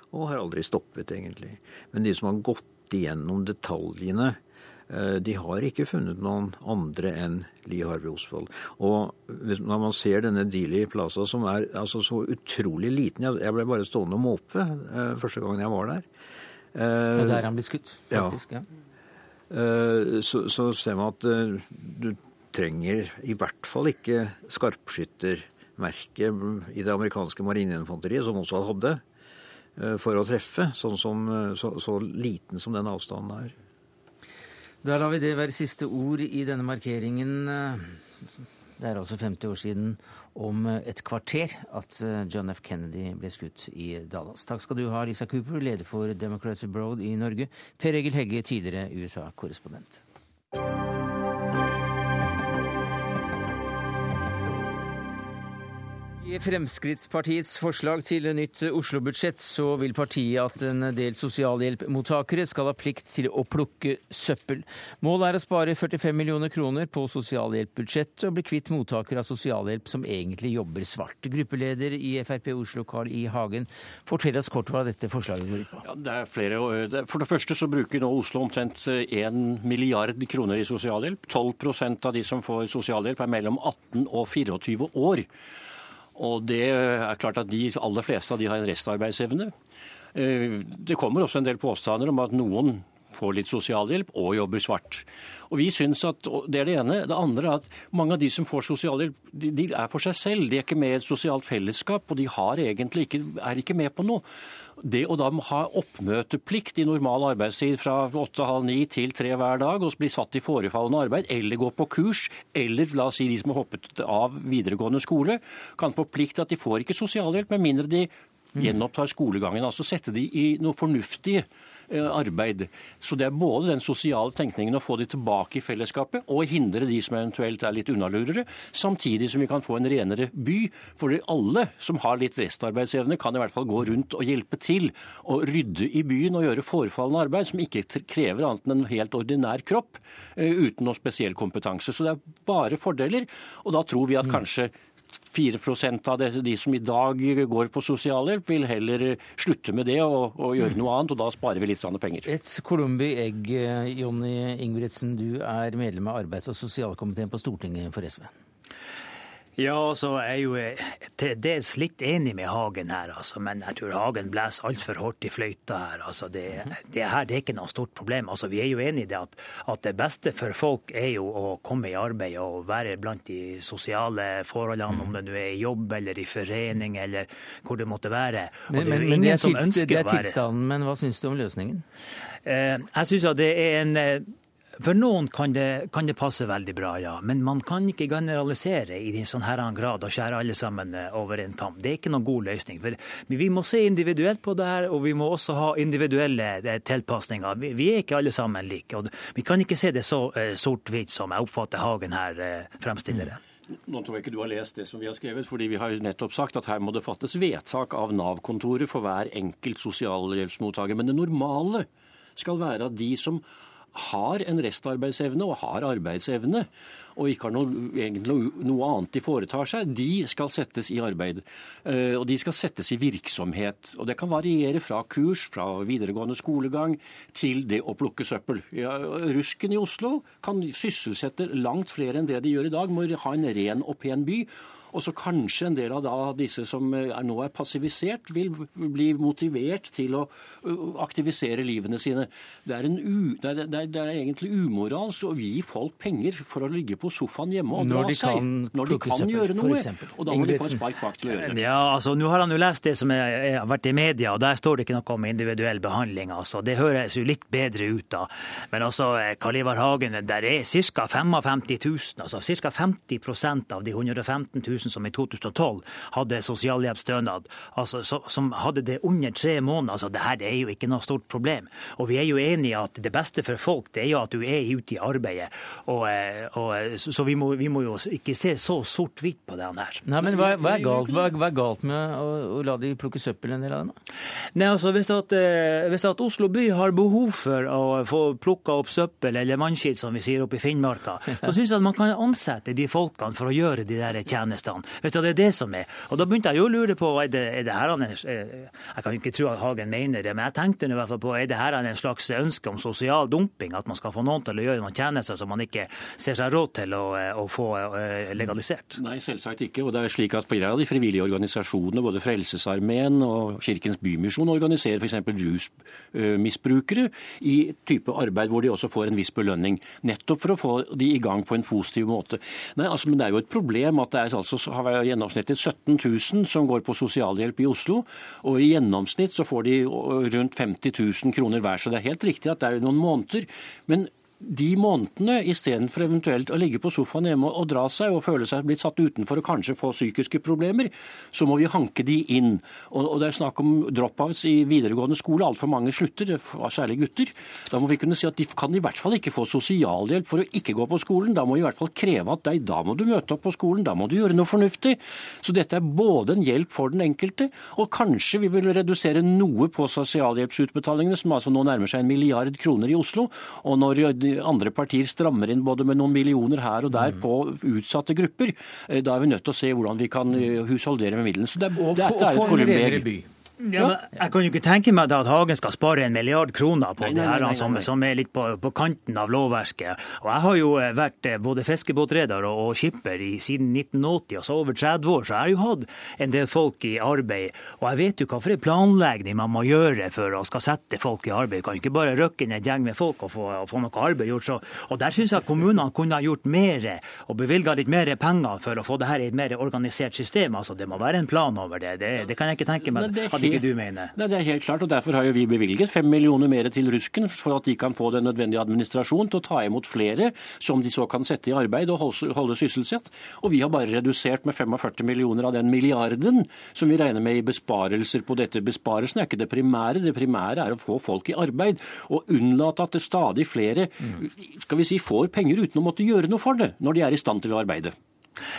Og har aldri stoppet, egentlig. Men de som har gått igjennom detaljene, de har ikke funnet noen andre enn Lee Harvey Oswald. Og når man ser denne Dealey Plaza, som er altså så utrolig liten Jeg ble bare stående og måpe første gangen jeg var der. Det er der han blir skutt, faktisk. ja. ja. så, så ser man at eh, du trenger i hvert fall ikke skarpskyttermerket i det amerikanske marineinfanteriet, som også hadde, eh, for å treffe, sånn som, så, så liten som den avstanden er. Da lar vi det være siste ord i denne markeringen. Det er altså 50 år siden om et kvarter at eh, John F. Kennedy ble skutt i Dallas. Takk skal du ha, Lisa Cooper, leder for Democracy Broad i Norge. Per Egil Hegge, tidligere USA-korrespondent. I Fremskrittspartiets forslag til nytt Oslo-budsjett så vil partiet at en del sosialhjelpmottakere skal ha plikt til å plukke søppel. Målet er å spare 45 millioner kroner på sosialhjelpbudsjettet og bli kvitt mottakere av sosialhjelp som egentlig jobber svart. Gruppeleder i Frp Oslo, Carl I. Hagen, fortell oss kort hva dette forslaget går ut på. Ja, det er flere. For det første så bruker nå Oslo omtrent 1 milliard kroner i sosialhjelp. 12% av de som får sosialhjelp er mellom 18 og 24 år. Og det er klart at de aller fleste av de har en restarbeidsevne. Eh, det kommer også en del påstander om at noen får litt sosialhjelp og jobber svart. Og vi synes at, Det er det ene. Det andre er at mange av de som får sosialhjelp, de, er for seg selv. De er ikke med i et sosialt fellesskap, og de ikke, er ikke med på noe. Det å da ha oppmøteplikt i normal arbeidstid fra åtte-halv ni til tre hver dag, og bli satt i forefallende arbeid, eller gå på kurs, eller la oss si de som har hoppet av videregående skole, kan få plikt at de får ikke sosialhjelp med mindre de gjenopptar skolegangen. Altså sette de i noe fornuftig Eh, arbeid. Så det er både den sosiale tenkningen å få de tilbake i fellesskapet, og hindre de som eventuelt er litt unnalurere, samtidig som vi kan få en renere by. For alle som har litt restarbeidsevne, kan i hvert fall gå rundt og hjelpe til å rydde i byen og gjøre forefallende arbeid som ikke krever annet enn en helt ordinær kropp, eh, uten noe spesiell kompetanse. Så det er bare fordeler. Og da tror vi at mm. kanskje 4 av de som i dag går på sosialhjelp, vil heller slutte med det og, og gjøre noe annet, og da sparer vi litt penger. Et colombi egg, Jonny Ingebrigtsen, du er medlem av arbeids- og sosialkomiteen på Stortinget for SV. Ja, altså, jeg er jo eh, til dels litt enig med Hagen her, altså, men jeg tror Hagen blåser altfor hardt i fløyta her. Altså, det, det, her det er ikke noe stort problem. Altså, vi er jo enig i det at, at, det beste for folk er jo å komme i arbeid og være blant de sosiale forholdene, om det nå er i jobb eller i forening eller hvor det måtte være. Men, det er, men, men det er, det er tilstanden, men hva syns du om løsningen? Eh, jeg syns at det er en eh, for noen kan det, kan det, passe veldig bra, ja. Men man kan ikke generalisere i en sånn her grad og skjære alle sammen eh, over en kam. Det er ikke noen god løsning. For vi må se individuelt på det her, og vi må også ha individuelle eh, tilpasninger. Vi er ikke alle sammen like. og Vi kan ikke se det så uh, sort-hvitt som jeg oppfatter Hagen her fremstiller det. Mm. Nå tror jeg ikke du har lest det som vi har skrevet, fordi vi har nettopp sagt at her må det fattes vedtak av Nav-kontoret for hver enkelt sosialhjelpsmottaker. Men det normale skal være at de som har en restarbeidsevne og har arbeidsevne, og ikke har noe, noe, annet de foretar seg, de skal settes i arbeid. Eh, og de skal settes i virksomhet. Og det kan variere fra kurs, fra videregående skolegang, til det å plukke søppel. Ja, Rusken i Oslo kan sysselsette langt flere enn det de gjør i dag, må ha en ren og pen by. Og så kanskje en del av da, disse som er, nå er passivisert, vil bli motivert til å aktivisere livene sine. Det er, u, det er, det er, det er egentlig umoralsk å gi folk penger for å ligge på sofaen hjemme og dra seg når de kan gjøre noe. Og da må de få et spark bak til å gjøre det. Ja, altså, Nå har han jo lest det som har vært i media, og der står det ikke noe om individuell behandling. altså. Det høres jo litt bedre ut da. Men altså, Karl Ivar Hagen, der er ca. 55 000, altså ca. 50% av de 115 000 000 som i 2012 hadde sosialhjelpsstønad, altså, som hadde det under tre måneder. Altså, det her er jo ikke noe stort problem. Og vi er jo enige at det beste for folk det er jo at du er ute i arbeidet. Og, eh, og, så vi må, vi må, jo ikke se så sort-hvitt på det her. Nei, men hva, hva, er galt, hva, hva, er galt, med å, å, la de plukke søppel, en del av dem? Nei, altså Hvis, at, eh, hvis at Oslo by har behov for å få plukka opp søppel, eller mannskitt som vi sier oppe i Finnmarka, <laughs> så syns jeg at man kan ansette de folkene for å gjøre de der tjenestene tjenestene. Hvis det er det som er. Og da begynte jeg jo å lure på er det, er det her en, eh, Jeg kan ikke tro at Hagen mener det, men jeg tenkte i hvert fall på er det her en slags ønske om sosial dumping? At man skal få noen til å gjøre noen tjenester som man ikke ser seg råd til å, eh, å få eh, legalisert? Nei, selvsagt ikke. Og det er slik at flere av de frivillige organisasjonene, både Frelsesarmeen og Kirkens Bymisjon, organiserer f.eks. rusmisbrukere i type arbeid hvor de også får en viss belønning. Nettopp for å få de i gang på en positiv måte. Nei, altså, Men det er jo et problem at det er altså har vi gjennomsnittet 17 000 som går på sosialhjelp i Oslo. Og i gjennomsnitt så får de rundt 50 000 kroner hver. Så det er helt riktig at det er noen måneder. Men de månedene, istedenfor eventuelt å ligge på sofaen hjemme og dra seg og føle seg blitt satt utenfor og kanskje få psykiske problemer, så må vi hanke de inn. Og, det er snakk om drop-outs i videregående skole. Altfor mange slutter, særlig gutter. Da må vi kunne si at de kan i hvert fall ikke få sosialhjelp for å ikke gå på skolen. Da må vi i hvert fall kreve at deg, da må du møte opp på skolen, da må du gjøre noe fornuftig. Så dette er både en hjelp for den enkelte, og kanskje vi vil redusere noe på sosialhjelpsutbetalingene, som altså nå nærmer seg en milliard kroner i Oslo. og når andre partier strammer inn både med noen millioner her og der mm. på utsatte grupper, eh, da er vi nødt til å se hvordan vi kan eh, husholdere med midlene. Så det, dette er et Columbi. Ja, Jeg kan jo ikke tenke meg at Hagen skal spare en milliard kroner på nei, nei, nei, det her, som, som, er litt på, på, kanten av lovverket. Og Jeg har jo eh, vært eh, både fiskebåtreder og, og skipper i, siden 1980, altså over 30 år. Så jeg har jo hatt en del folk i arbeid. Og jeg vet jo hva for en planlegging man må gjøre for å skal sette folk i arbeid. Du Kan ikke bare røkke inn en gjeng med folk og få, og få noe arbeid gjort. Så, og Der syns jeg at kommunene kunne ha gjort mer og bevilga litt mer penger for å få det her i et mer organisert system. Altså Det må være en plan over det. Det, det kan jeg ikke tenke meg ikke du mener? Nei, Det er helt klart, og derfor har jo vi bevilget fem millioner mer til Rusken, for at de kan få den nødvendige administrasjon til å ta imot flere som de så kan sette i arbeid og holde sysselsatt. Og vi har bare redusert med 45 millioner av den milliarden som vi regner med i besparelser på dette. Besparelsen er ikke det primære, det primære er å få folk i arbeid. Og unnlate at det stadig flere skal vi si, får penger uten å måtte gjøre noe for det, når de er i stand til å arbeide.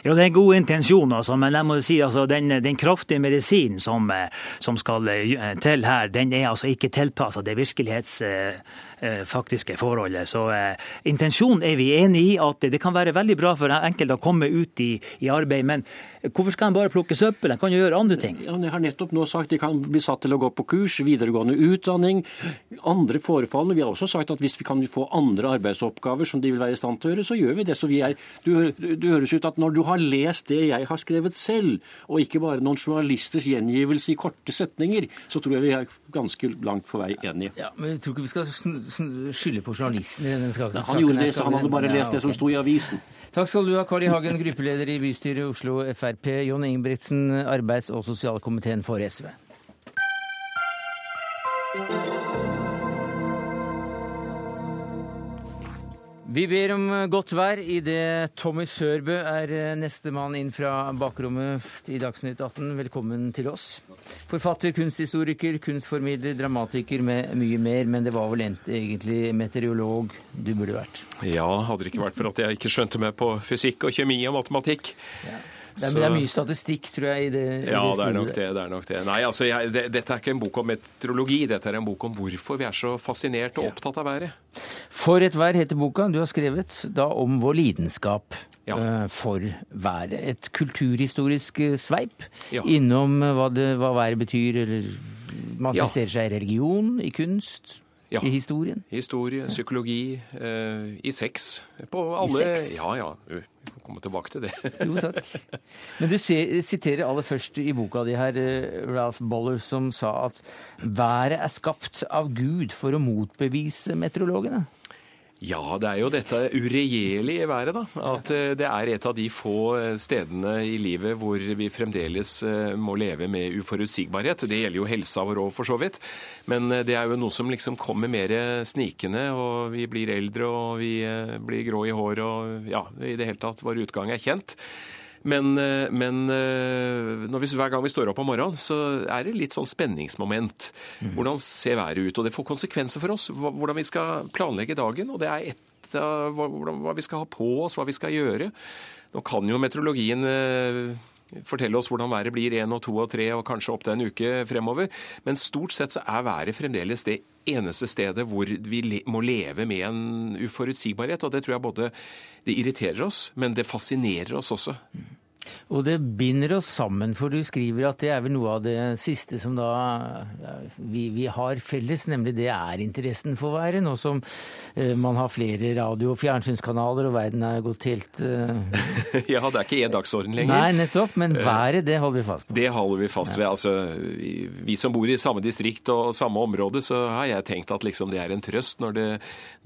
Ja, Det er en god intensjon, altså, men jeg må si altså, den, den kraftige medisinen som, eh, som, skal eh, til her, den er altså ikke tilpassa det virkelighetsfaktiske forholdet. Så uh, intensjonen er vi enig i at det kan være veldig bra for enkelte å komme ut i, i arbeid. Men hvorfor skal en bare plukke søppel? En kan jo gjøre andre ting. Ja, jeg har nettopp nå sagt de kan bli satt til å gå på kurs, videregående utdanning, andre forefallende. Vi har også sagt at hvis vi kan få andre arbeidsoppgaver som de vil være i stand til å gjøre, så gjør vi det. Så vi er, du, du høres ut at når du har lest det jeg har skrevet selv, og ikke bare noen journalisters gjengivelse i korte setninger, så tror jeg vi er ganske langt på vei enige. Ja, men jeg tror ikke vi skal skylde på journalisten i denne saken. Han gjorde det, så han hadde bare lest det som sto i avisen. Takk skal du ha, Carl I. Hagen, gruppeleder i bystyret i Oslo Frp. Jon Ingebrigtsen, arbeids- og sosialkomiteen for SV. Vi ber om godt vær idet Tommy Sørbø er eh, nestemann inn fra bakrommet i Dagsnytt 18. Velkommen til oss. Forfatter, kunsthistoriker, kunstformidler, dramatiker med mye mer, men det var vel egentlig meteorolog du burde vært? Ja, hadde det ikke vært for at jeg ikke skjønte meg på fysikk og kjemi og matematikk. Ja. Det er, det er, mye statistikk, tror jeg. i det i Ja, det, det er nok det. det er nok det. Nei, altså, jeg, det, Dette er ikke en bok om meteorologi, dette er en bok om hvorfor vi er så fascinert og opptatt av været. For et vær heter boka du har skrevet da om vår lidenskap. Ja. Uh, for været. Et kulturhistorisk uh, sveip ja. innom hva, hva, hva været betyr, eller manifesterer seg i religion, i kunst, ja. i historien. Historie, psykologi, i sex. På alle I sex? Ja, ja Vi får komme tilbake til det. <laughs> jo, takk. Men du siterer aller først i boka di her eh, Ralph Boller, som sa at været er skapt av Gud for å motbevise meteorologene. Ja, det er jo dette uregjerlige været, da. At eh, det er et av de få eh, stedene i livet hvor vi fremdeles eh, må leve med uforutsigbarhet. Det gjelder jo helsa vår òg, for så vidt. Men det er jo noe som liksom kommer mer snikende, og vi blir eldre og vi blir grå i håret og ja, i det hele tatt vår utgang er kjent. Men, eh, men eh, vi, hver gang vi står opp om morgenen, så er det litt sånn spenningsmoment. Mm. Hvordan ser været ut? Og det får konsekvenser for oss. Hvordan vi skal planlegge dagen. Og det er ett av hva vi skal ha på oss, hva vi skal gjøre. Nå kan jo meteorologien eh, fortelle oss hvordan været blir én og to og tre og kanskje opp til en uke fremover. Men stort sett så er været fremdeles det eneste stedet hvor vi må leve med en uforutsigbarhet. Og det tror jeg både det irriterer oss, men det fascinerer oss også. Og det binder oss sammen, for du skriver at det er vel noe av det siste som da vi, vi har felles, nemlig det er interessen for været. Nå som eh, man har flere radio- og fjernsynskanaler og verden er gått helt eh... <laughs> Ja, det er ikke én dagsorden lenger. Nei, nettopp. Men eh, været, det holder vi fast på. Det holder vi fast ved. Altså, vi som bor i samme distrikt og samme område, så har jeg tenkt at liksom det er en trøst når det,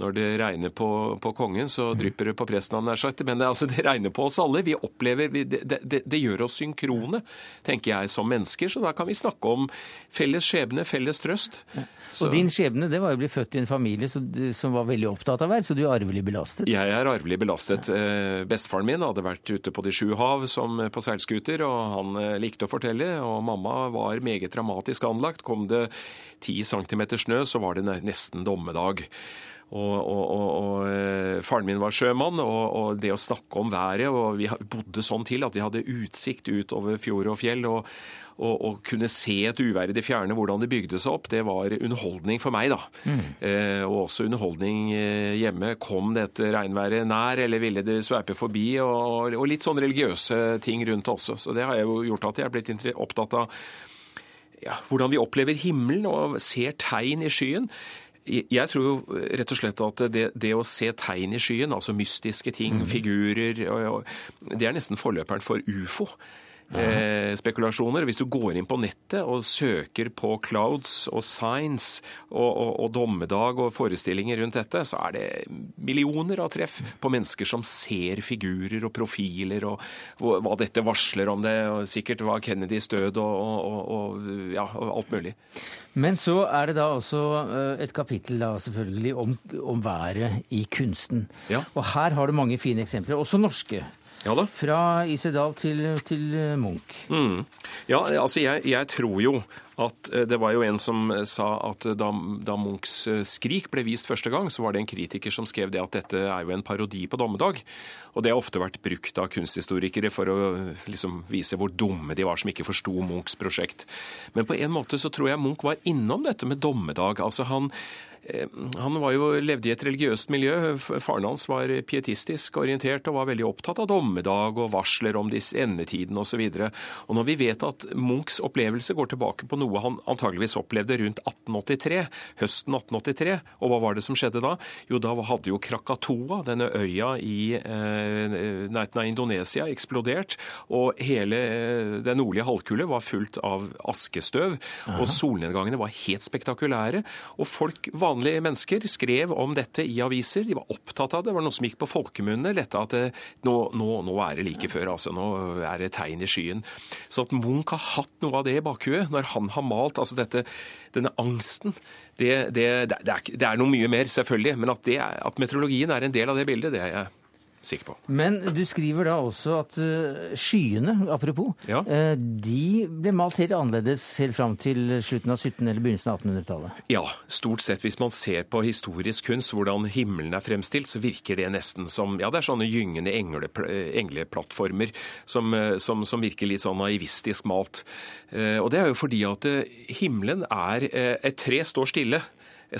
når det regner på, på kongen, så drypper det på presten, han nær sagt. Men det, altså, det regner på oss alle. Vi opplever vi, det, det, det, det, gjør oss synkrone, tenker jeg, som mennesker. Så da kan vi snakke om felles skjebne, felles trøst. Ja. Og din skjebne det var å bli født i en familie som var veldig opptatt av vær, så du er arvelig belastet? Jeg er arvelig belastet. Ja. bestefaren min hadde vært ute på de sju hav som på seilskuter, og han eh, likte å fortelle. Og mamma var meget dramatisk anlagt. Kom det ti centimeter snø, så var det nesten dommedag. Og, og, og, og, eh, Faren min var sjømann, og, det å snakke om været og Vi bodde sånn til at vi hadde utsikt ut over fjord og fjell. og, kunne se et uvær i det fjerne, hvordan det bygde seg opp, det var underholdning for meg. da. Mm. Eh, og også underholdning eh, hjemme. Kom dette regnværet nær, eller ville det sveipe forbi? Og, litt sånn religiøse ting rundt også. Så det har jo gjort at jeg er blitt opptatt av ja, hvordan vi opplever himmelen og ser tegn i skyen. Jeg tror jo rett og slett at det, det, å se tegn i skyen, altså mystiske ting, mm. figurer, det er nesten forløperen for ufo. Eh, spekulasjoner. Hvis du går inn på nettet og søker på clouds og signs og, og, og, dommedag og forestillinger rundt dette, så er det millioner av treff på mennesker som ser figurer og profiler og, og hva dette varsler om det, og sikkert var Kennedys død og, ja, alt mulig. Men så er det da også eh, et kapittel da selvfølgelig om, om været i kunsten. Ja. Og her har du mange fine eksempler, også norske. Ja da. Fra Isedal til, til Munch. Mm. Ja, altså jeg, jeg, tror jo at eh, Det var jo en som sa at da, da, Munchs eh, 'Skrik' ble vist første gang, så var det en kritiker som skrev det at dette er jo en parodi på dommedag. Og det har ofte vært brukt av kunsthistorikere for å liksom vise hvor dumme de var som ikke forsto Munchs prosjekt. Men på en måte så tror jeg Munch var innom dette med dommedag. Altså han Eh, han var jo, levde i et religiøst miljø. Faren hans var pietistisk orientert og var veldig opptatt av dommedag og varsler om disse endetiden osv. Når vi vet at Munchs opplevelse går tilbake på noe han antageligvis opplevde rundt 1883, høsten 1883, og hva var det som skjedde da? Jo, da hadde jo Krakatoa, denne øya i eh, nærheten av Indonesia, eksplodert, og hele det den nordlige halvkule var fullt av askestøv, Aha. og solnedgangene var helt spektakulære. og folk var vanlige mennesker skrev om dette i aviser. De var opptatt av det. Det var noe som gikk på folkemunne. Lette at det, nå, nå, nå, er det like før. altså Nå er det tegn i skyen. Så at Munch har hatt noe av det i bakhuet når han har malt altså dette, denne angsten det, det, det, er, det, er, noe mye mer, selvfølgelig. Men at, at meteorologien er en del av det bildet, det er jeg sikker på. Men du skriver da også at uh, skyene, apropos, ja. uh, de ble malt helt annerledes helt fram til slutten av 1700- eller begynnelsen av 1800-tallet? Ja, stort sett. Hvis man ser på historisk kunst, hvordan himmelen er fremstilt, så virker det nesten som ja, det er sånne gyngende engleplattformer som, eh, som, som, virker litt sånn naivistisk malt. Og det er jo fordi at himmelen er Et tre står stille.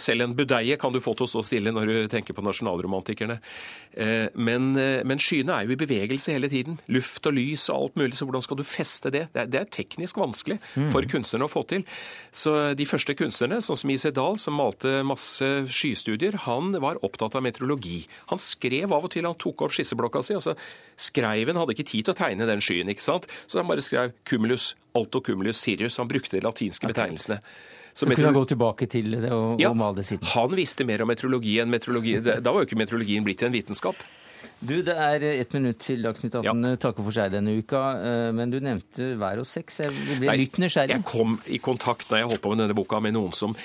Selv en budeie kan du få til å stå stille når du tenker på nasjonalromantikerne. Eh, men, eh, men, skyene er jo i bevegelse hele tiden. Luft og lys og alt mulig, så hvordan skal du feste det? Det er, teknisk vanskelig mm. for kunstnerne å få til. Så de første kunstnerne, sånn som I.C. Dahl, som malte masse skystudier, han var opptatt av meteorologi. Han skrev av og til, han tok opp skisseblokka si. altså Skreiven hadde ikke tid til å tegne den skyen, ikke sant? så han bare skrev cumulus, alto cumulus, Sirius. Han brukte de latinske betegnelsene. Så, så kunne han gå tilbake til det og, ja, og male det siden? Han visste mer om meteorologi enn meteorologi. Da var jo ikke meteorologien blitt en vitenskap. Du, Det er ett minutt til Dagsnytt 18 ja. takker for seg denne uka. Eh, men du nevnte vær og sex. Jeg ble litt nysgjerrig. Jeg kom i kontakt da jeg holdt på med denne boka med noen som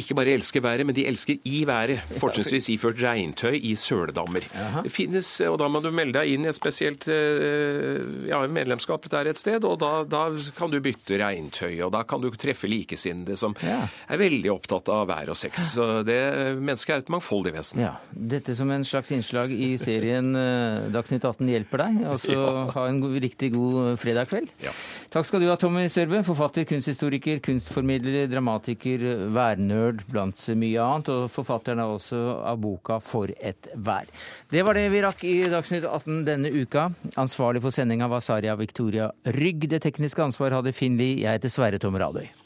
ikke bare elsker været, men de elsker i været. Fortrinnsvis iført regntøy i søledammer. Det finnes, og Da må du melde deg inn i et spesielt eh, ja, medlemskap der et sted. og da, da, kan du bytte regntøy, og da kan du treffe likesinnede som ja. er veldig opptatt av vær og sex. Så det, Mennesket er et mangfoldig vesen. Ja. Dette som en slags innslag i serien eh, Dagsnytt 18 hjelper deg. Altså ja. ha en god, riktig god fredag kveld. Ja. Takk skal du ha, Tommy Sørbø, forfatter, kunsthistoriker, kunstformidler, dramatiker, værnerd nerd blant mye annet, og forfatteren er også av boka 'For et vær'. Det var det vi rakk i Dagsnytt 18 denne uka. Ansvarlig for sendinga var Saria Victoria Rygg. Det tekniske ansvar hadde Finn Lie. Jeg heter Sverre Tom Radøy.